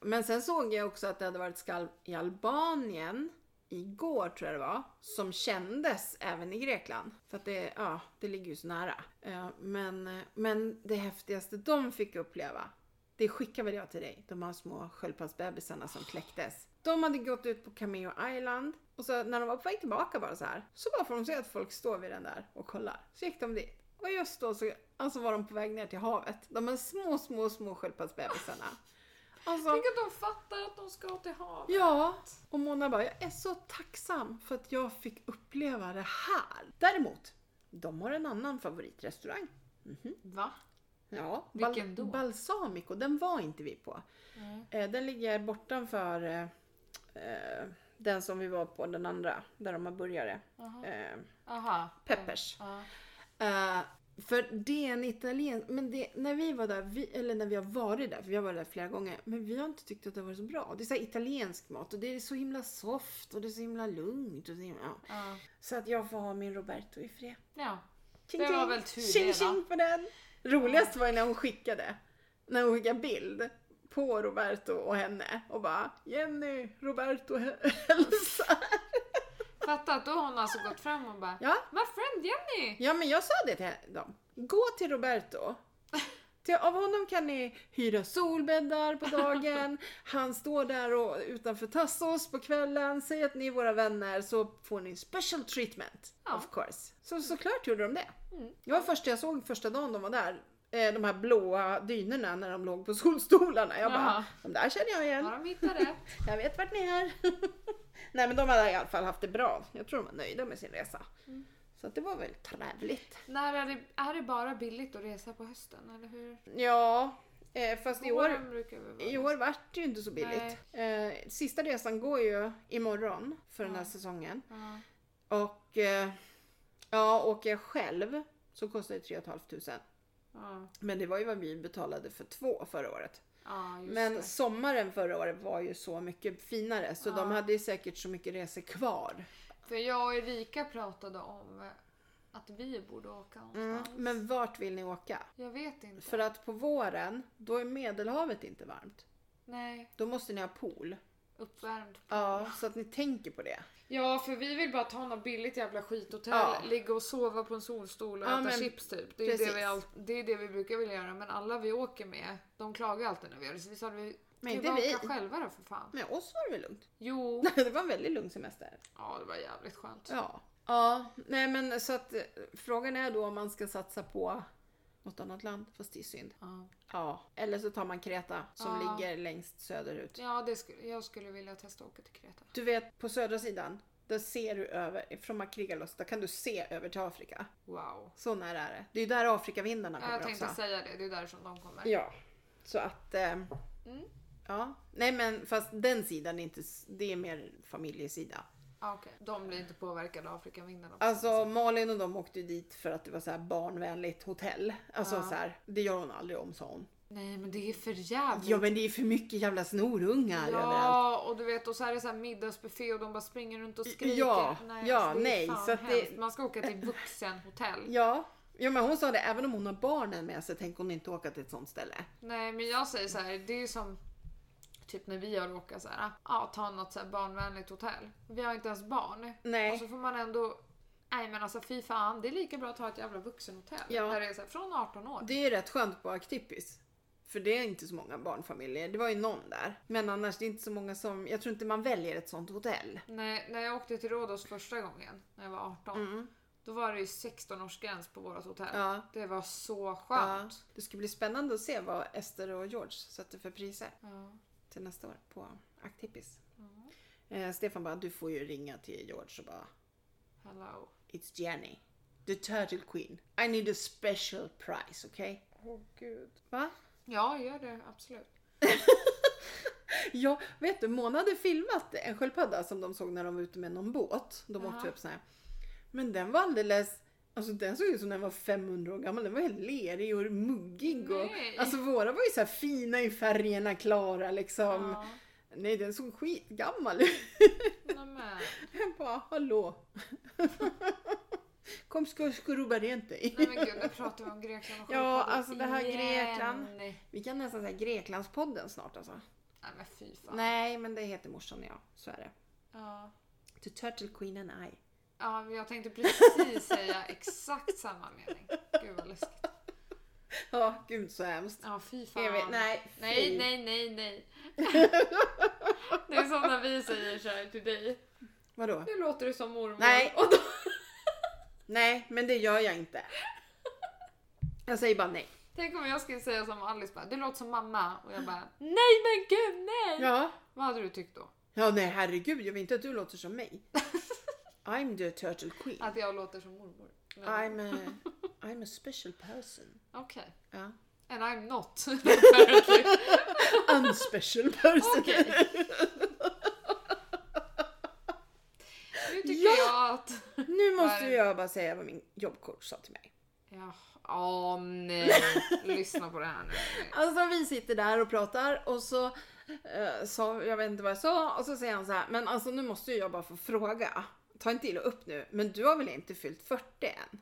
men sen såg jag också att det hade varit skalv i Albanien igår tror jag det var. Som kändes även i Grekland. För att det, ja, det ligger ju så nära. Eh, Men, men det häftigaste de fick uppleva det skickar väl jag till dig. De här små sköldpaddsbebisarna som kläcktes. De hade gått ut på Cameo Island och så när de var på väg tillbaka bara så här. Så bara får de se att folk står vid den där och kollar. Så gick de dit. Och just då så alltså var de på väg ner till havet. De här små, små, små sköldpaddsbebisarna. Alltså, Tänk att de fattar att de ska till havet. Ja, och Mona bara, jag är så tacksam för att jag fick uppleva det här. Däremot, de har en annan favoritrestaurang. Va? Ja, Vilken då? Balsamico, den var inte vi på. Eh, den ligger bortanför eh, den som vi var på, den andra, där de har burgare. Jaha. Eh, Aha. Peppers. Ja. Eh, för det är en italien, men det, när vi var där, vi, eller när vi har varit där, för vi har varit där flera gånger, men vi har inte tyckt att det har varit så bra. Det är så italiensk mat och det är så himla soft och det är så himla lugnt. Och så, himla, ja. Ja. så att jag får ha min Roberto i fred. ja. Tjing, Det var väl tur tjing, det, tjing på den. Roligast var ju när hon skickade, när hon skickade bild på Roberto och henne och bara Jenny, Roberto hä- hälsar. Fatta att då har hon alltså gått fram och bara Ja, My friend Jenny! Ja, men jag sa det till dem. Gå till Roberto. Av honom kan ni hyra solbäddar på dagen. Han står där och, utanför Tassos på kvällen. Säg att ni är våra vänner så får ni special treatment. Ja. Of course. Så såklart gjorde de det. Mm. Det var första jag såg första dagen de var där. Eh, De här blåa dynorna när de låg på solstolarna. Jag bara, Jaha. de där känner jag igen. Har de hittat rätt? Jag vet vart ni är. Nej men de hade i alla fall haft det bra. Jag tror de var nöjda med sin resa. Mm. Så att det var väl trevligt. När är det, är det bara billigt att resa på hösten eller hur? Ja, eh, fast i år, i år vart det ju inte så billigt. Eh, sista resan går ju imorgon för den här Ja. säsongen. Ja. Och eh, ja, åker jag själv så kostar det 3 500. Ja, Men det var ju vad vi betalade för två förra året. ja just Men det. sommaren förra året var ju så mycket finare så Ja. de hade ju säkert så mycket resor kvar. För jag och Erika pratade om att vi borde åka Mm. någonstans. Men vart vill ni åka? Jag vet inte. För att på våren, då är Medelhavet inte varmt. Nej, Då måste ni ha pool. uppvärmd. Ja, så att ni tänker på det. Ja, för vi vill bara ta något billigt jävla skithotell, Ja. ligga och sova på en solstol och Ja, äta men chips typ. Det är det, vi all, det är det vi brukar vilja göra. Men alla vi åker med, de klagar alltid när vi gör det. Så vi sa att vi Men inte vi. själva då för fan. Med oss var det väl lugnt? Jo, det var en väldigt lugn semester. ja det var jävligt skönt. Ja. Ja, nej men så att eh, frågan är då om man ska satsa på något annat land, fast det är synd. Ja, Ja, eller så tar man Kreta som Ja. ligger längst söderut. ja det skulle, jag skulle vilja testa att åka till Kreta. Du vet, på södra sidan, där ser du över, från Makrigalos, där kan du se över till Afrika. Wow. Så nära är det. Det är ju där Afrikavindarna Ja, kommer jag tänkte också. säga det, det är därifrån de kommer. Ja, så att... Eh, Mm. Ja, nej men fast den sidan är inte, det är mer familjesida. Ah, okej. De blir inte påverkade av Afrikavindarna. Alltså Malin och de åkte ju dit för att det var så här barnvänligt hotell. Alltså Ja. så här, det gör hon aldrig om sa hon. Nej men det är för jävligt. Ja men det är för mycket jävla snorungar överallt. Ja, och du vet och så är det så här middagsbuffé och de bara springer runt och skriker. Ja, ja, alltså, det nej, så att det-. Man ska åka till vuxenhotell. Ja. ja men hon sa det, även om hon har barnen med sig tänker hon inte åka till ett sånt ställe. Nej men jag säger så här, det är som typ när vi har åkat så här, ja ta något så barnvänligt hotell. Vi har inte ens barn. Nej. Och så får man ändå Nej men alltså fy fan, det är lika bra att ha ett jävla vuxenhotell. Ja. Där det är så här, från 18 år. Det är rätt skönt på Actipis. För det är inte så många barnfamiljer. Det var ju någon där. Men annars det är inte så många som, jag tror inte man väljer ett sånt hotell. Nej, när jag åkte till Rhodos första gången, när jag var 18, Mm. då var det ju 16-årsgräns på vårt hotell. Ja. Det var så Ja. skönt. Det ska bli spännande att se vad Ester och George sätter för priser Ja. Till nästa år på Actippis. Ja. Eh, Stefan bara, du får ju ringa till George och bara Hello. It's Jenny. The Turtle Queen. I need a special price, okay? Åh gud. Va? Ja, gör det absolut. Ja, vet du, Mona hade filmat en sköldpadda som de såg när de var ute med någon båt. De Jaha. åkte upp så här. Men den var alldeles, alltså den såg ut som den var 500 år gammal. Den var helt lerig och muggig. Och, Nej. alltså våra var ju så fina i färgerna, klara liksom. Ja. Nej, den såg skitgammal ut. Jag bara, hallå. Kom ska skrubba rent dig. Nej men gud, nu pratar vi om Grekland och Ja, alltså det här igen. Grekland. Vi kan nästan säga Greklandspodden snart alltså. Nej men fy fan. Nej, men det heter morsan och jag. Så är det. Ja. The Turtle Queen and I. ja, jag tänkte precis säga exakt samma mening. Gud vad läskigt. Ja, gud så hemskt. Ja, fy fan. Vet, nej, fy. Nej, nej, nej, nej. Det är som när vi säger så här till dig. Vadå? Nu låter du som mormor. Nej. Då, Nej, men det gör jag inte. Jag säger bara nej. tänk om jag skulle säga som Alice bara, du låter som mamma. Och jag bara, nej men gud nej. Ja. Vad hade du tyckt då? Ja, nej herregud, jag vill inte att du låter som mig. I'm the Turtle Queen. Att jag låter som mormor? Men- I'm a, I'm a special person. Okej. Ja. And I'm not. Unspecial person. Okej. Nu tycker Ja. jag att... Nu måste det? jag bara säga vad min jobbcoach sa till mig. Ja, åh nej. Lyssna på det här nu. Alltså vi sitter där och pratar och så eh, sa, jag vet inte vad jag sa, och så säger han så här, men alltså nu måste jag bara få fråga. Ta inte illa upp nu, men du har väl inte fyllt 40 än?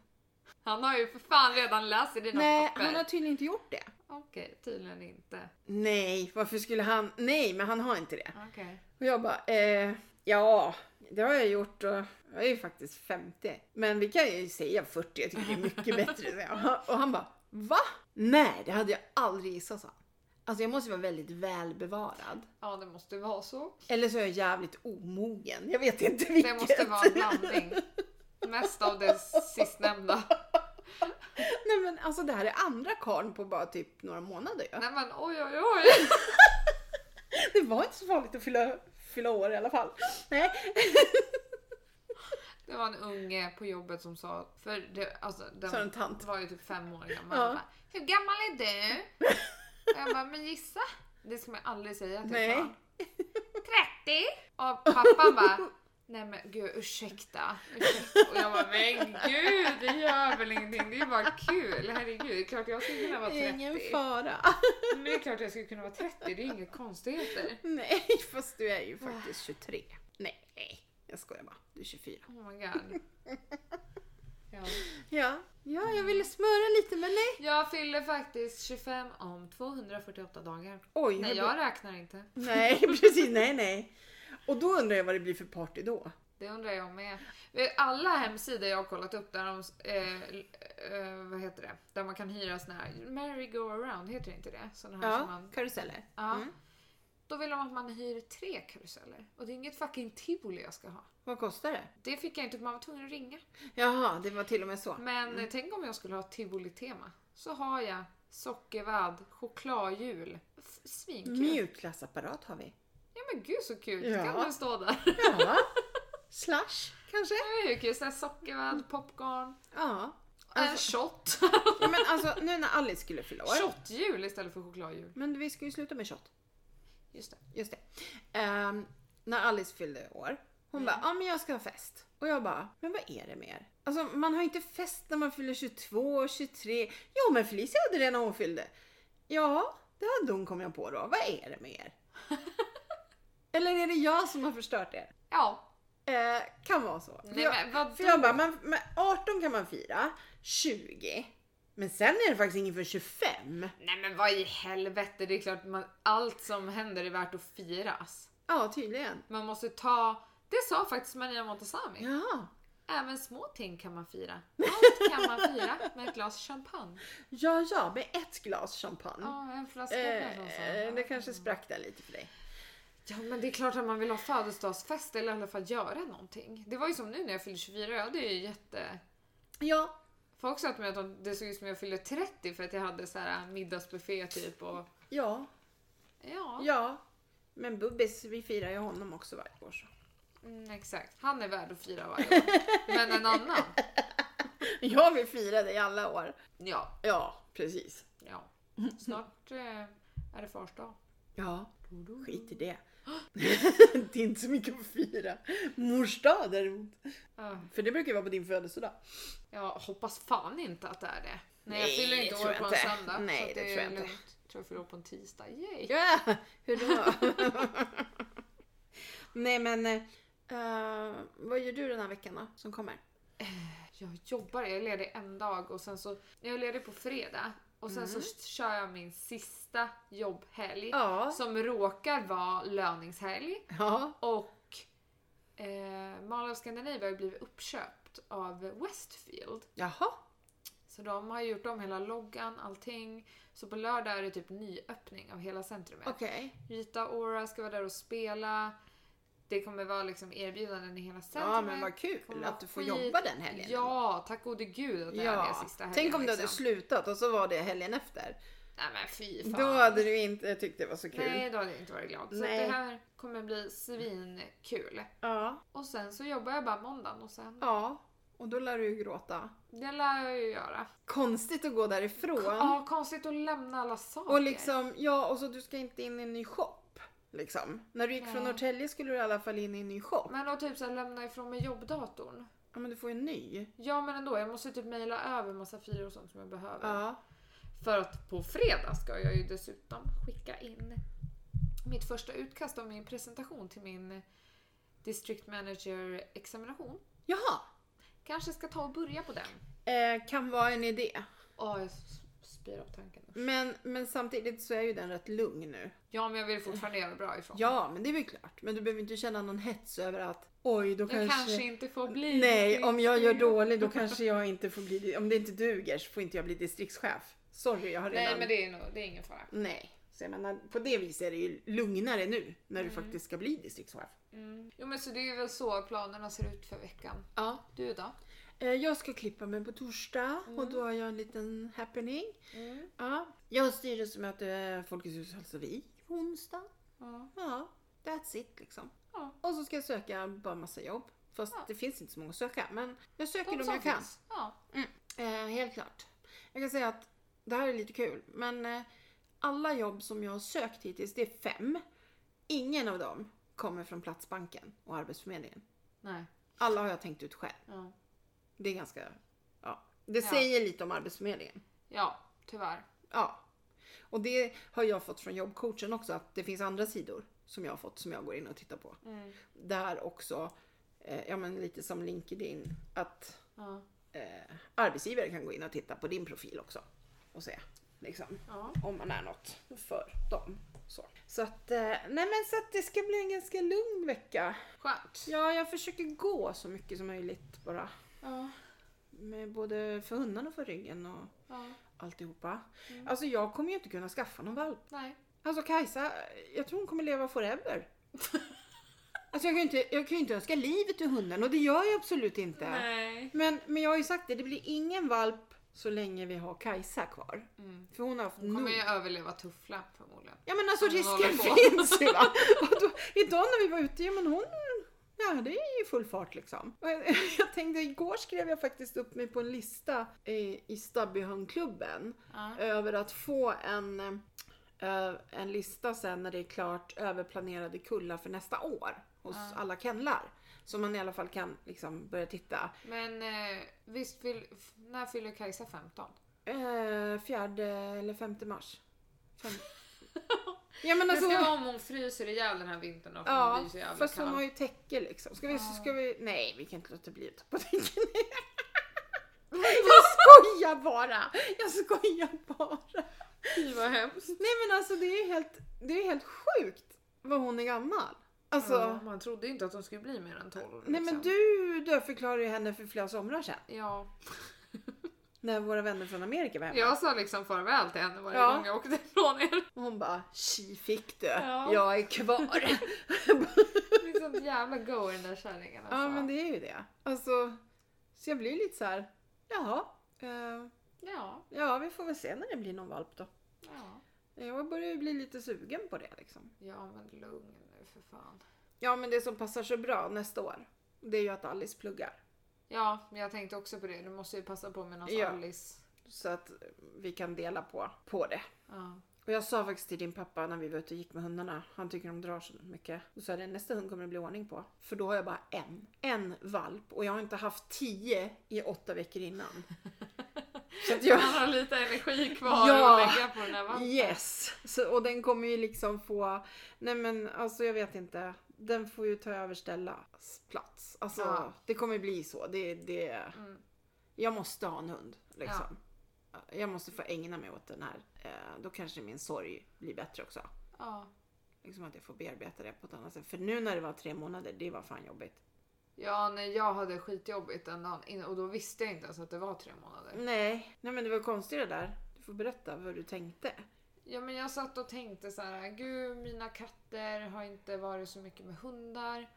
Han har ju för fan redan läst i dina Nej, papper. han har tydligen inte gjort det. Okej, tydligen inte. Nej, varför skulle han? Nej, men han har inte det. Okej. Och jag bara, eh, ja, det har jag gjort och jag är ju faktiskt 50. Men vi kan ju säga 40, jag tycker det är mycket bättre. Och han bara, va? Nej, det hade jag aldrig gissat, sa han. Alltså jag måste vara väldigt välbevarad. Ja, det måste vara så. Eller så är jag jävligt omogen. Jag vet inte vilket. Det måste vara en blandning. Mest av det sistnämnda. Nej men alltså det här är andra karn på bara typ några månader. Ja. Nej men oj oj oj. Det var inte så farligt att fylla, fylla år i alla fall. Nej. Det var en unge på jobbet som sa, för det, alltså, den var ju typ fem år gammal. Ja. Bara, Hur gammal är du? Jag bara, men gissa. Det ska man aldrig säga till Nej. ett barn. 30. Och pappan bara, nej men gud ursäkta. ursäkta. Och jag bara, men gud det gör väl ingenting. Det är ju bara kul. Herregud, det är klart jag skulle kunna vara 30. Ingen fara. Men det är klart jag skulle kunna vara 30. Det är inga konstigheter. Nej, fast du är ju faktiskt 23. Nej, jag skojar bara. Du är 24. Oh my god. Ja. Ja, ja jag ville smöra lite men nej. Jag fyller faktiskt 25 om 248 dagar. Oj, Nej, jag räknar inte. Nej, precis. Nej, nej. Och då undrar jag vad det blir för party då. Det undrar jag med. Alla hemsidor jag har kollat upp där de, eh, eh, vad heter det? Där man kan hyra såna här merry-go-around, heter det inte det? Såna här som Ja, man, karuseller. ja. Mm. Då vill de att man hyr tre karuseller. Och det är inget fucking tivoli jag ska ha. Vad kostar det? Det fick jag inte, man var tvungen att ringa. Jaha, det var till och med så. Men eh, tänk om jag skulle ha tivoli-tema. Så har jag sockervadd, chokladhjul. Svinkul. Mjukglassapparat har vi. Ja men gud så kul, Ja. kan du stå där? Ja. Slush kanske? Är ju kul, såhär sockervadd, popcorn, Ja. en Alltså, shot. ja men alltså nu när Alice skulle fylla år. Shothjul istället för chokladhjul. Men vi ska ju sluta med shot. Just det. Just det. Ehm, när Alice fyllde år. Hon bara, ja men jag ska ha fest. Och jag bara, men vad är det med er? Alltså man har inte fest när man fyller 22, 23. Jo men Felicia hade det när hon fyllde. Ja, det hade hon kom jag på då. Vad är det med er? Eller är det jag som har förstört er? Ja. Eh, kan vara så. För Nej, jag, men vadå? för jag bara, man, man, 18 kan man fira, 20. Men sen är det faktiskt ingen för 25. Nej men vad i helvete, det är klart man, allt som händer är värt att firas. Ja, tydligen. Man måste ta, det sa faktiskt Maria Montazami. Ja. Även små ting kan man fira. Allt kan man fira med ett glas champagne. Ja, ja, med ett glas champagne. Ja, en flaska Eh, kanske. eh, det kanske sprack där lite för dig. Ja men det är klart att man vill ha födelsedagsfest eller i alla fall göra någonting. Det var ju som nu när jag fyllde 24, jag hade ju jätte... Ja, Folk sa till mig att de- det såg ut som jag fyllde 30 för att jag hade så här middagsbuffé typ och... ja, Ja, ja. Men Bubbis, vi firar ju honom också varje år. Så. Mm, exakt. Han är värd att fira varje år. Men en annan? Jag vill fira dig alla år. Ja, Ja, precis. ja. Snart eh, är det fars dag. Ja, skit i det. det är inte så mycket att fira. Mors dag däremot. Ja. För det brukar ju vara på din födelsedag. Jag hoppas fan inte att det är det. Nej, jag fyller det inte år på en inte. söndag. Nej, så det är tror jag inte. Jag tror jag fyller år på en tisdag. Yay! Ja, hur då? Nej men, eh, vad gör du den här veckan då, som kommer? Jag jobbar, jag är ledig en dag och sen så... Jag är ledig på fredag. Och sen så kör jag min sista jobbhelg. Ja. Som råkar vara löningshelg. Ja. Och eh, Mall of Scandinavia har ju blivit uppköpt av Westfield. Jaha. Så de har gjort om hela loggan, allting. Så på lördag är det typ nyöppning av hela centrumet. Okej. Rita Ora ska vara där och spela. Det kommer vara liksom erbjudanden i hela centrumet. Ja men vad kul att du får skit. jobba den helgen. Ja, tack gode gud att det är det sista helgen. Tänk om du hade liksom. slutat och så var det helgen efter. Nej men fy fan. Då hade du inte tyckt det var så kul. Nej, då hade jag inte varit glad. Så det här kommer bli svinkul. Ja. Och sen så jobbar jag bara måndagen och sen... Ja. Och då lär du ju gråta. Det lär jag ju göra. Konstigt att gå därifrån. Ja, konstigt att lämna alla saker. Och liksom, ja och så du ska inte in i en ny shop. Liksom. När du gick från Nej. Norrtälje skulle du i alla fall in i en ny shop. Men då typ så här, lämna ifrån mig jobbdatorn. Ja men du får ju en ny. Ja men ändå, jag måste typ mejla över massa filer och sånt som jag behöver. Ja. För att på fredag ska jag ju dessutom skicka in mitt första utkast av min presentation till min District Manager examination. Jaha. Kanske ska ta och börja på den. Eh, kan vara en idé. S- spyr av tanken. Men, men samtidigt så är ju den rätt lugn nu. Ja, men jag vill fortfarande göra bra ifrån. Ja, men det är väl klart. Men du behöver inte känna någon hets över att oj, då Jag kanske... kanske, inte får bli Nej, om jag gör dåligt då kanske jag inte får bli... Om det inte duger så får inte jag bli distriktschef. Sorry, jag har redan... Nej, men det är, nog, det är ingen fara. Nej. Så jag menar, på det viset är det ju lugnare nu när du faktiskt ska bli distriktschef. Mm. Jo, men så det är väl så planerna ser ut för veckan. Ja. Du då? Eh, Jag ska klippa mig på torsdag och då har jag en liten happening. Mm. Ja. Jag har styrelsemöte Folkets hus Hallstavik på onsdag. Ja. Ja, that's it liksom. Ja. Och så ska jag söka bara massa jobb. Fast Ja. det finns inte så många att söka. Men jag söker De dem som jag kan. Ja. Eh, helt klart. Jag kan säga att det här är lite kul. Men eh, alla jobb som jag har sökt hittills, det är fem. Ingen av dem kommer från Platsbanken och Arbetsförmedlingen. Nej. Alla har jag tänkt ut själv. Ja. Det är ganska... Ja. Det Ja. säger lite om Arbetsförmedlingen. ja, tyvärr. Ja. Och det har jag fått från jobbcoachen också, att det finns andra sidor som jag har fått som jag går in och tittar på. Mm. Där också, eh, ja men lite som LinkedIn, att Ja. eh, arbetsgivare kan gå in och titta på din profil också. Och se liksom, Ja. om man är något för dem. Så, så att, eh, nej men så att det ska bli en ganska lugn vecka. Skönt. Ja, jag försöker gå så mycket som möjligt bara. Ja. Med både för hundarna och för ryggen och ja. alltihopa. Alltså jag kommer ju inte kunna skaffa någon valp. Nej. Alltså Kajsa, jag tror hon kommer leva forever. Alltså jag kan ju inte, jag kan inte önska livet till hunden och det gör jag absolut inte. Nej. Men, men jag har ju sagt det, det blir ingen valp så länge vi har Kajsa kvar. Mm. För hon har haft Hon kommer nog. ju överleva tuffla förmodligen. Ja men alltså risken finns ju va. Då, idag när vi var ute, ja men hon, ja det är ju full fart liksom. Och jag, jag tänkte, igår skrev jag faktiskt upp mig på en lista i, i Stubbyhundklubben. Ja. över att få en, eh, en lista sen när det är klart över planerade kullar för nästa år hos Ja. alla kennlar. Så man i alla fall kan liksom börja titta. Men eh, visst, f- när fyller Kajsa 15? Eh, fjärde eller femte mars. Fem... ja men alltså. ska om hon fryser ihjäl den här vintern och Ja, hon blir så jävla fast hon har ju täcke liksom. Ska vi, Ja. ska vi, nej vi kan inte låta bli att ta på täcken. Jag skojar bara! Jag skojar bara! Fy vad hemskt. Nej men alltså det är helt, det är helt sjukt vad hon är gammal. Alltså, Ja, man trodde ju inte att de skulle bli mer än 12. nej men liksom. du dödförklarade ju henne för flera somrar sedan. Ja, När våra vänner från Amerika var hemma. jag sa liksom farväl till henne varje Ja. gång jag åkte ifrån er. Och hon bara, tji fick du. Ja. Jag är kvar. Det är sånt jävla go i den där kärringen alltså. ja men det är ju det. Alltså, så jag blir lite så här, jaha. eh, Ja, ja, vi får väl se när det blir någon valp då. ja. Jag börjar ju bli lite sugen på det liksom. Ja men lugn nu för fan. Ja, men det som passar så bra nästa år, det är ju att Alice pluggar. Ja, men jag tänkte också på det. Du måste ju passa på med någon Ja. Alice. Så att vi kan dela på, på det. Ja. Och jag sa faktiskt till din pappa när vi var ute och gick med hundarna, han tycker de drar så mycket. Då sa jag nästa hund kommer det bli ordning på. För då har jag bara en. En valp och jag har inte haft tio i åtta veckor innan. Så att jag... Han har lite energi kvar Ja. att lägga på den här valpen. Yes! Så, och den kommer ju liksom få, nej men alltså jag vet inte. Den får ju ta över Stellas plats. Alltså Ja. det kommer bli så. Det, det, Mm. jag måste ha en hund liksom. Jag måste få ägna mig åt den här. Eh, då kanske min sorg blir bättre också. Ja. Liksom att jag får bearbeta det på ett annat sätt. För nu när det var tre månader, det var fan jobbigt. ja, nej jag hade skitjobbigt den dagen och då visste jag inte ens att det var tre månader. Nej, nej men det var konstigt det där. Du får berätta vad du tänkte. Ja men jag satt och tänkte så här, gud mina katter har inte varit så mycket med hundar.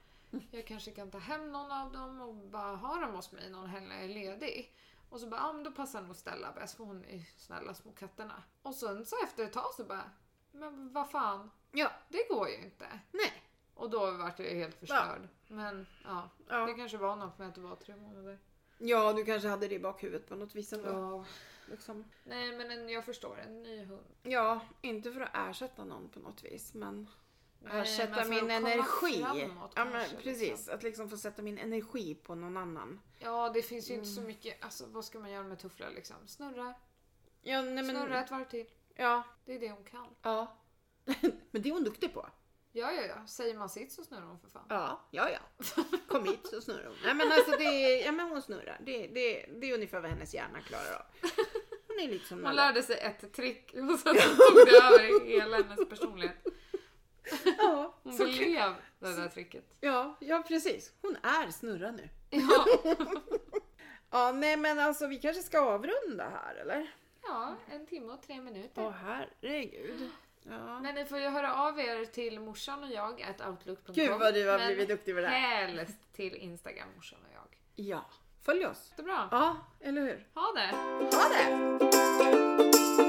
Jag kanske kan ta hem någon av dem och bara ha dem hos mig någon helg när jag är ledig. Och så bara, ja men då passar nog Stella bäst för hon är snälla små katterna. Och sen så efter ett tag så bara, men vad fan, Ja, det går ju inte. nej. Och då vart jag helt förstörd. Men ja, det Ja. kanske var något med att det var tre månader. ja, du kanske hade det i bakhuvudet på något vis ändå. Ja. Liksom. Nej men en, jag förstår, en ny hund. Ja, inte för att ersätta någon på något vis, men Nej, ersätta men min energi. framåt ja, men precis. liksom. Att liksom få sätta min energi på någon annan. Ja, det finns ju inte så Mm. mycket. Alltså vad ska man göra med Tuffla liksom? Snurra, Ja, nej men... snurra ett varv till. Ja, Det är det hon kan. ja. men det är hon duktig på. Ja, ja, ja. Säger man sitt så snurrar hon för fan. Ja, ja, ja. Kom hit så snurrar hon. Nej men alltså det är, ja men hon snurrar. Det, det, det är ungefär vad hennes hjärna klarar av. Hon är liksom Hon lärde sig ett trick och sen tog det över hela hennes personlighet. Ja, Hon så, blev det där tricket. ja, ja precis. Hon är snurra nu. Ja, Ja, nej men alltså vi kanske ska avrunda här eller? ja en timme och tre minuter. Åh herregud. Ja. Men ni får ju höra av er till morsan och jag, at outlook.com. Gud vad du har Men blivit duktig på det här. Helst till Instagram, morsan och jag. Ja, följ oss. Jättebra. Ja, eller hur? Ha det! Ha det!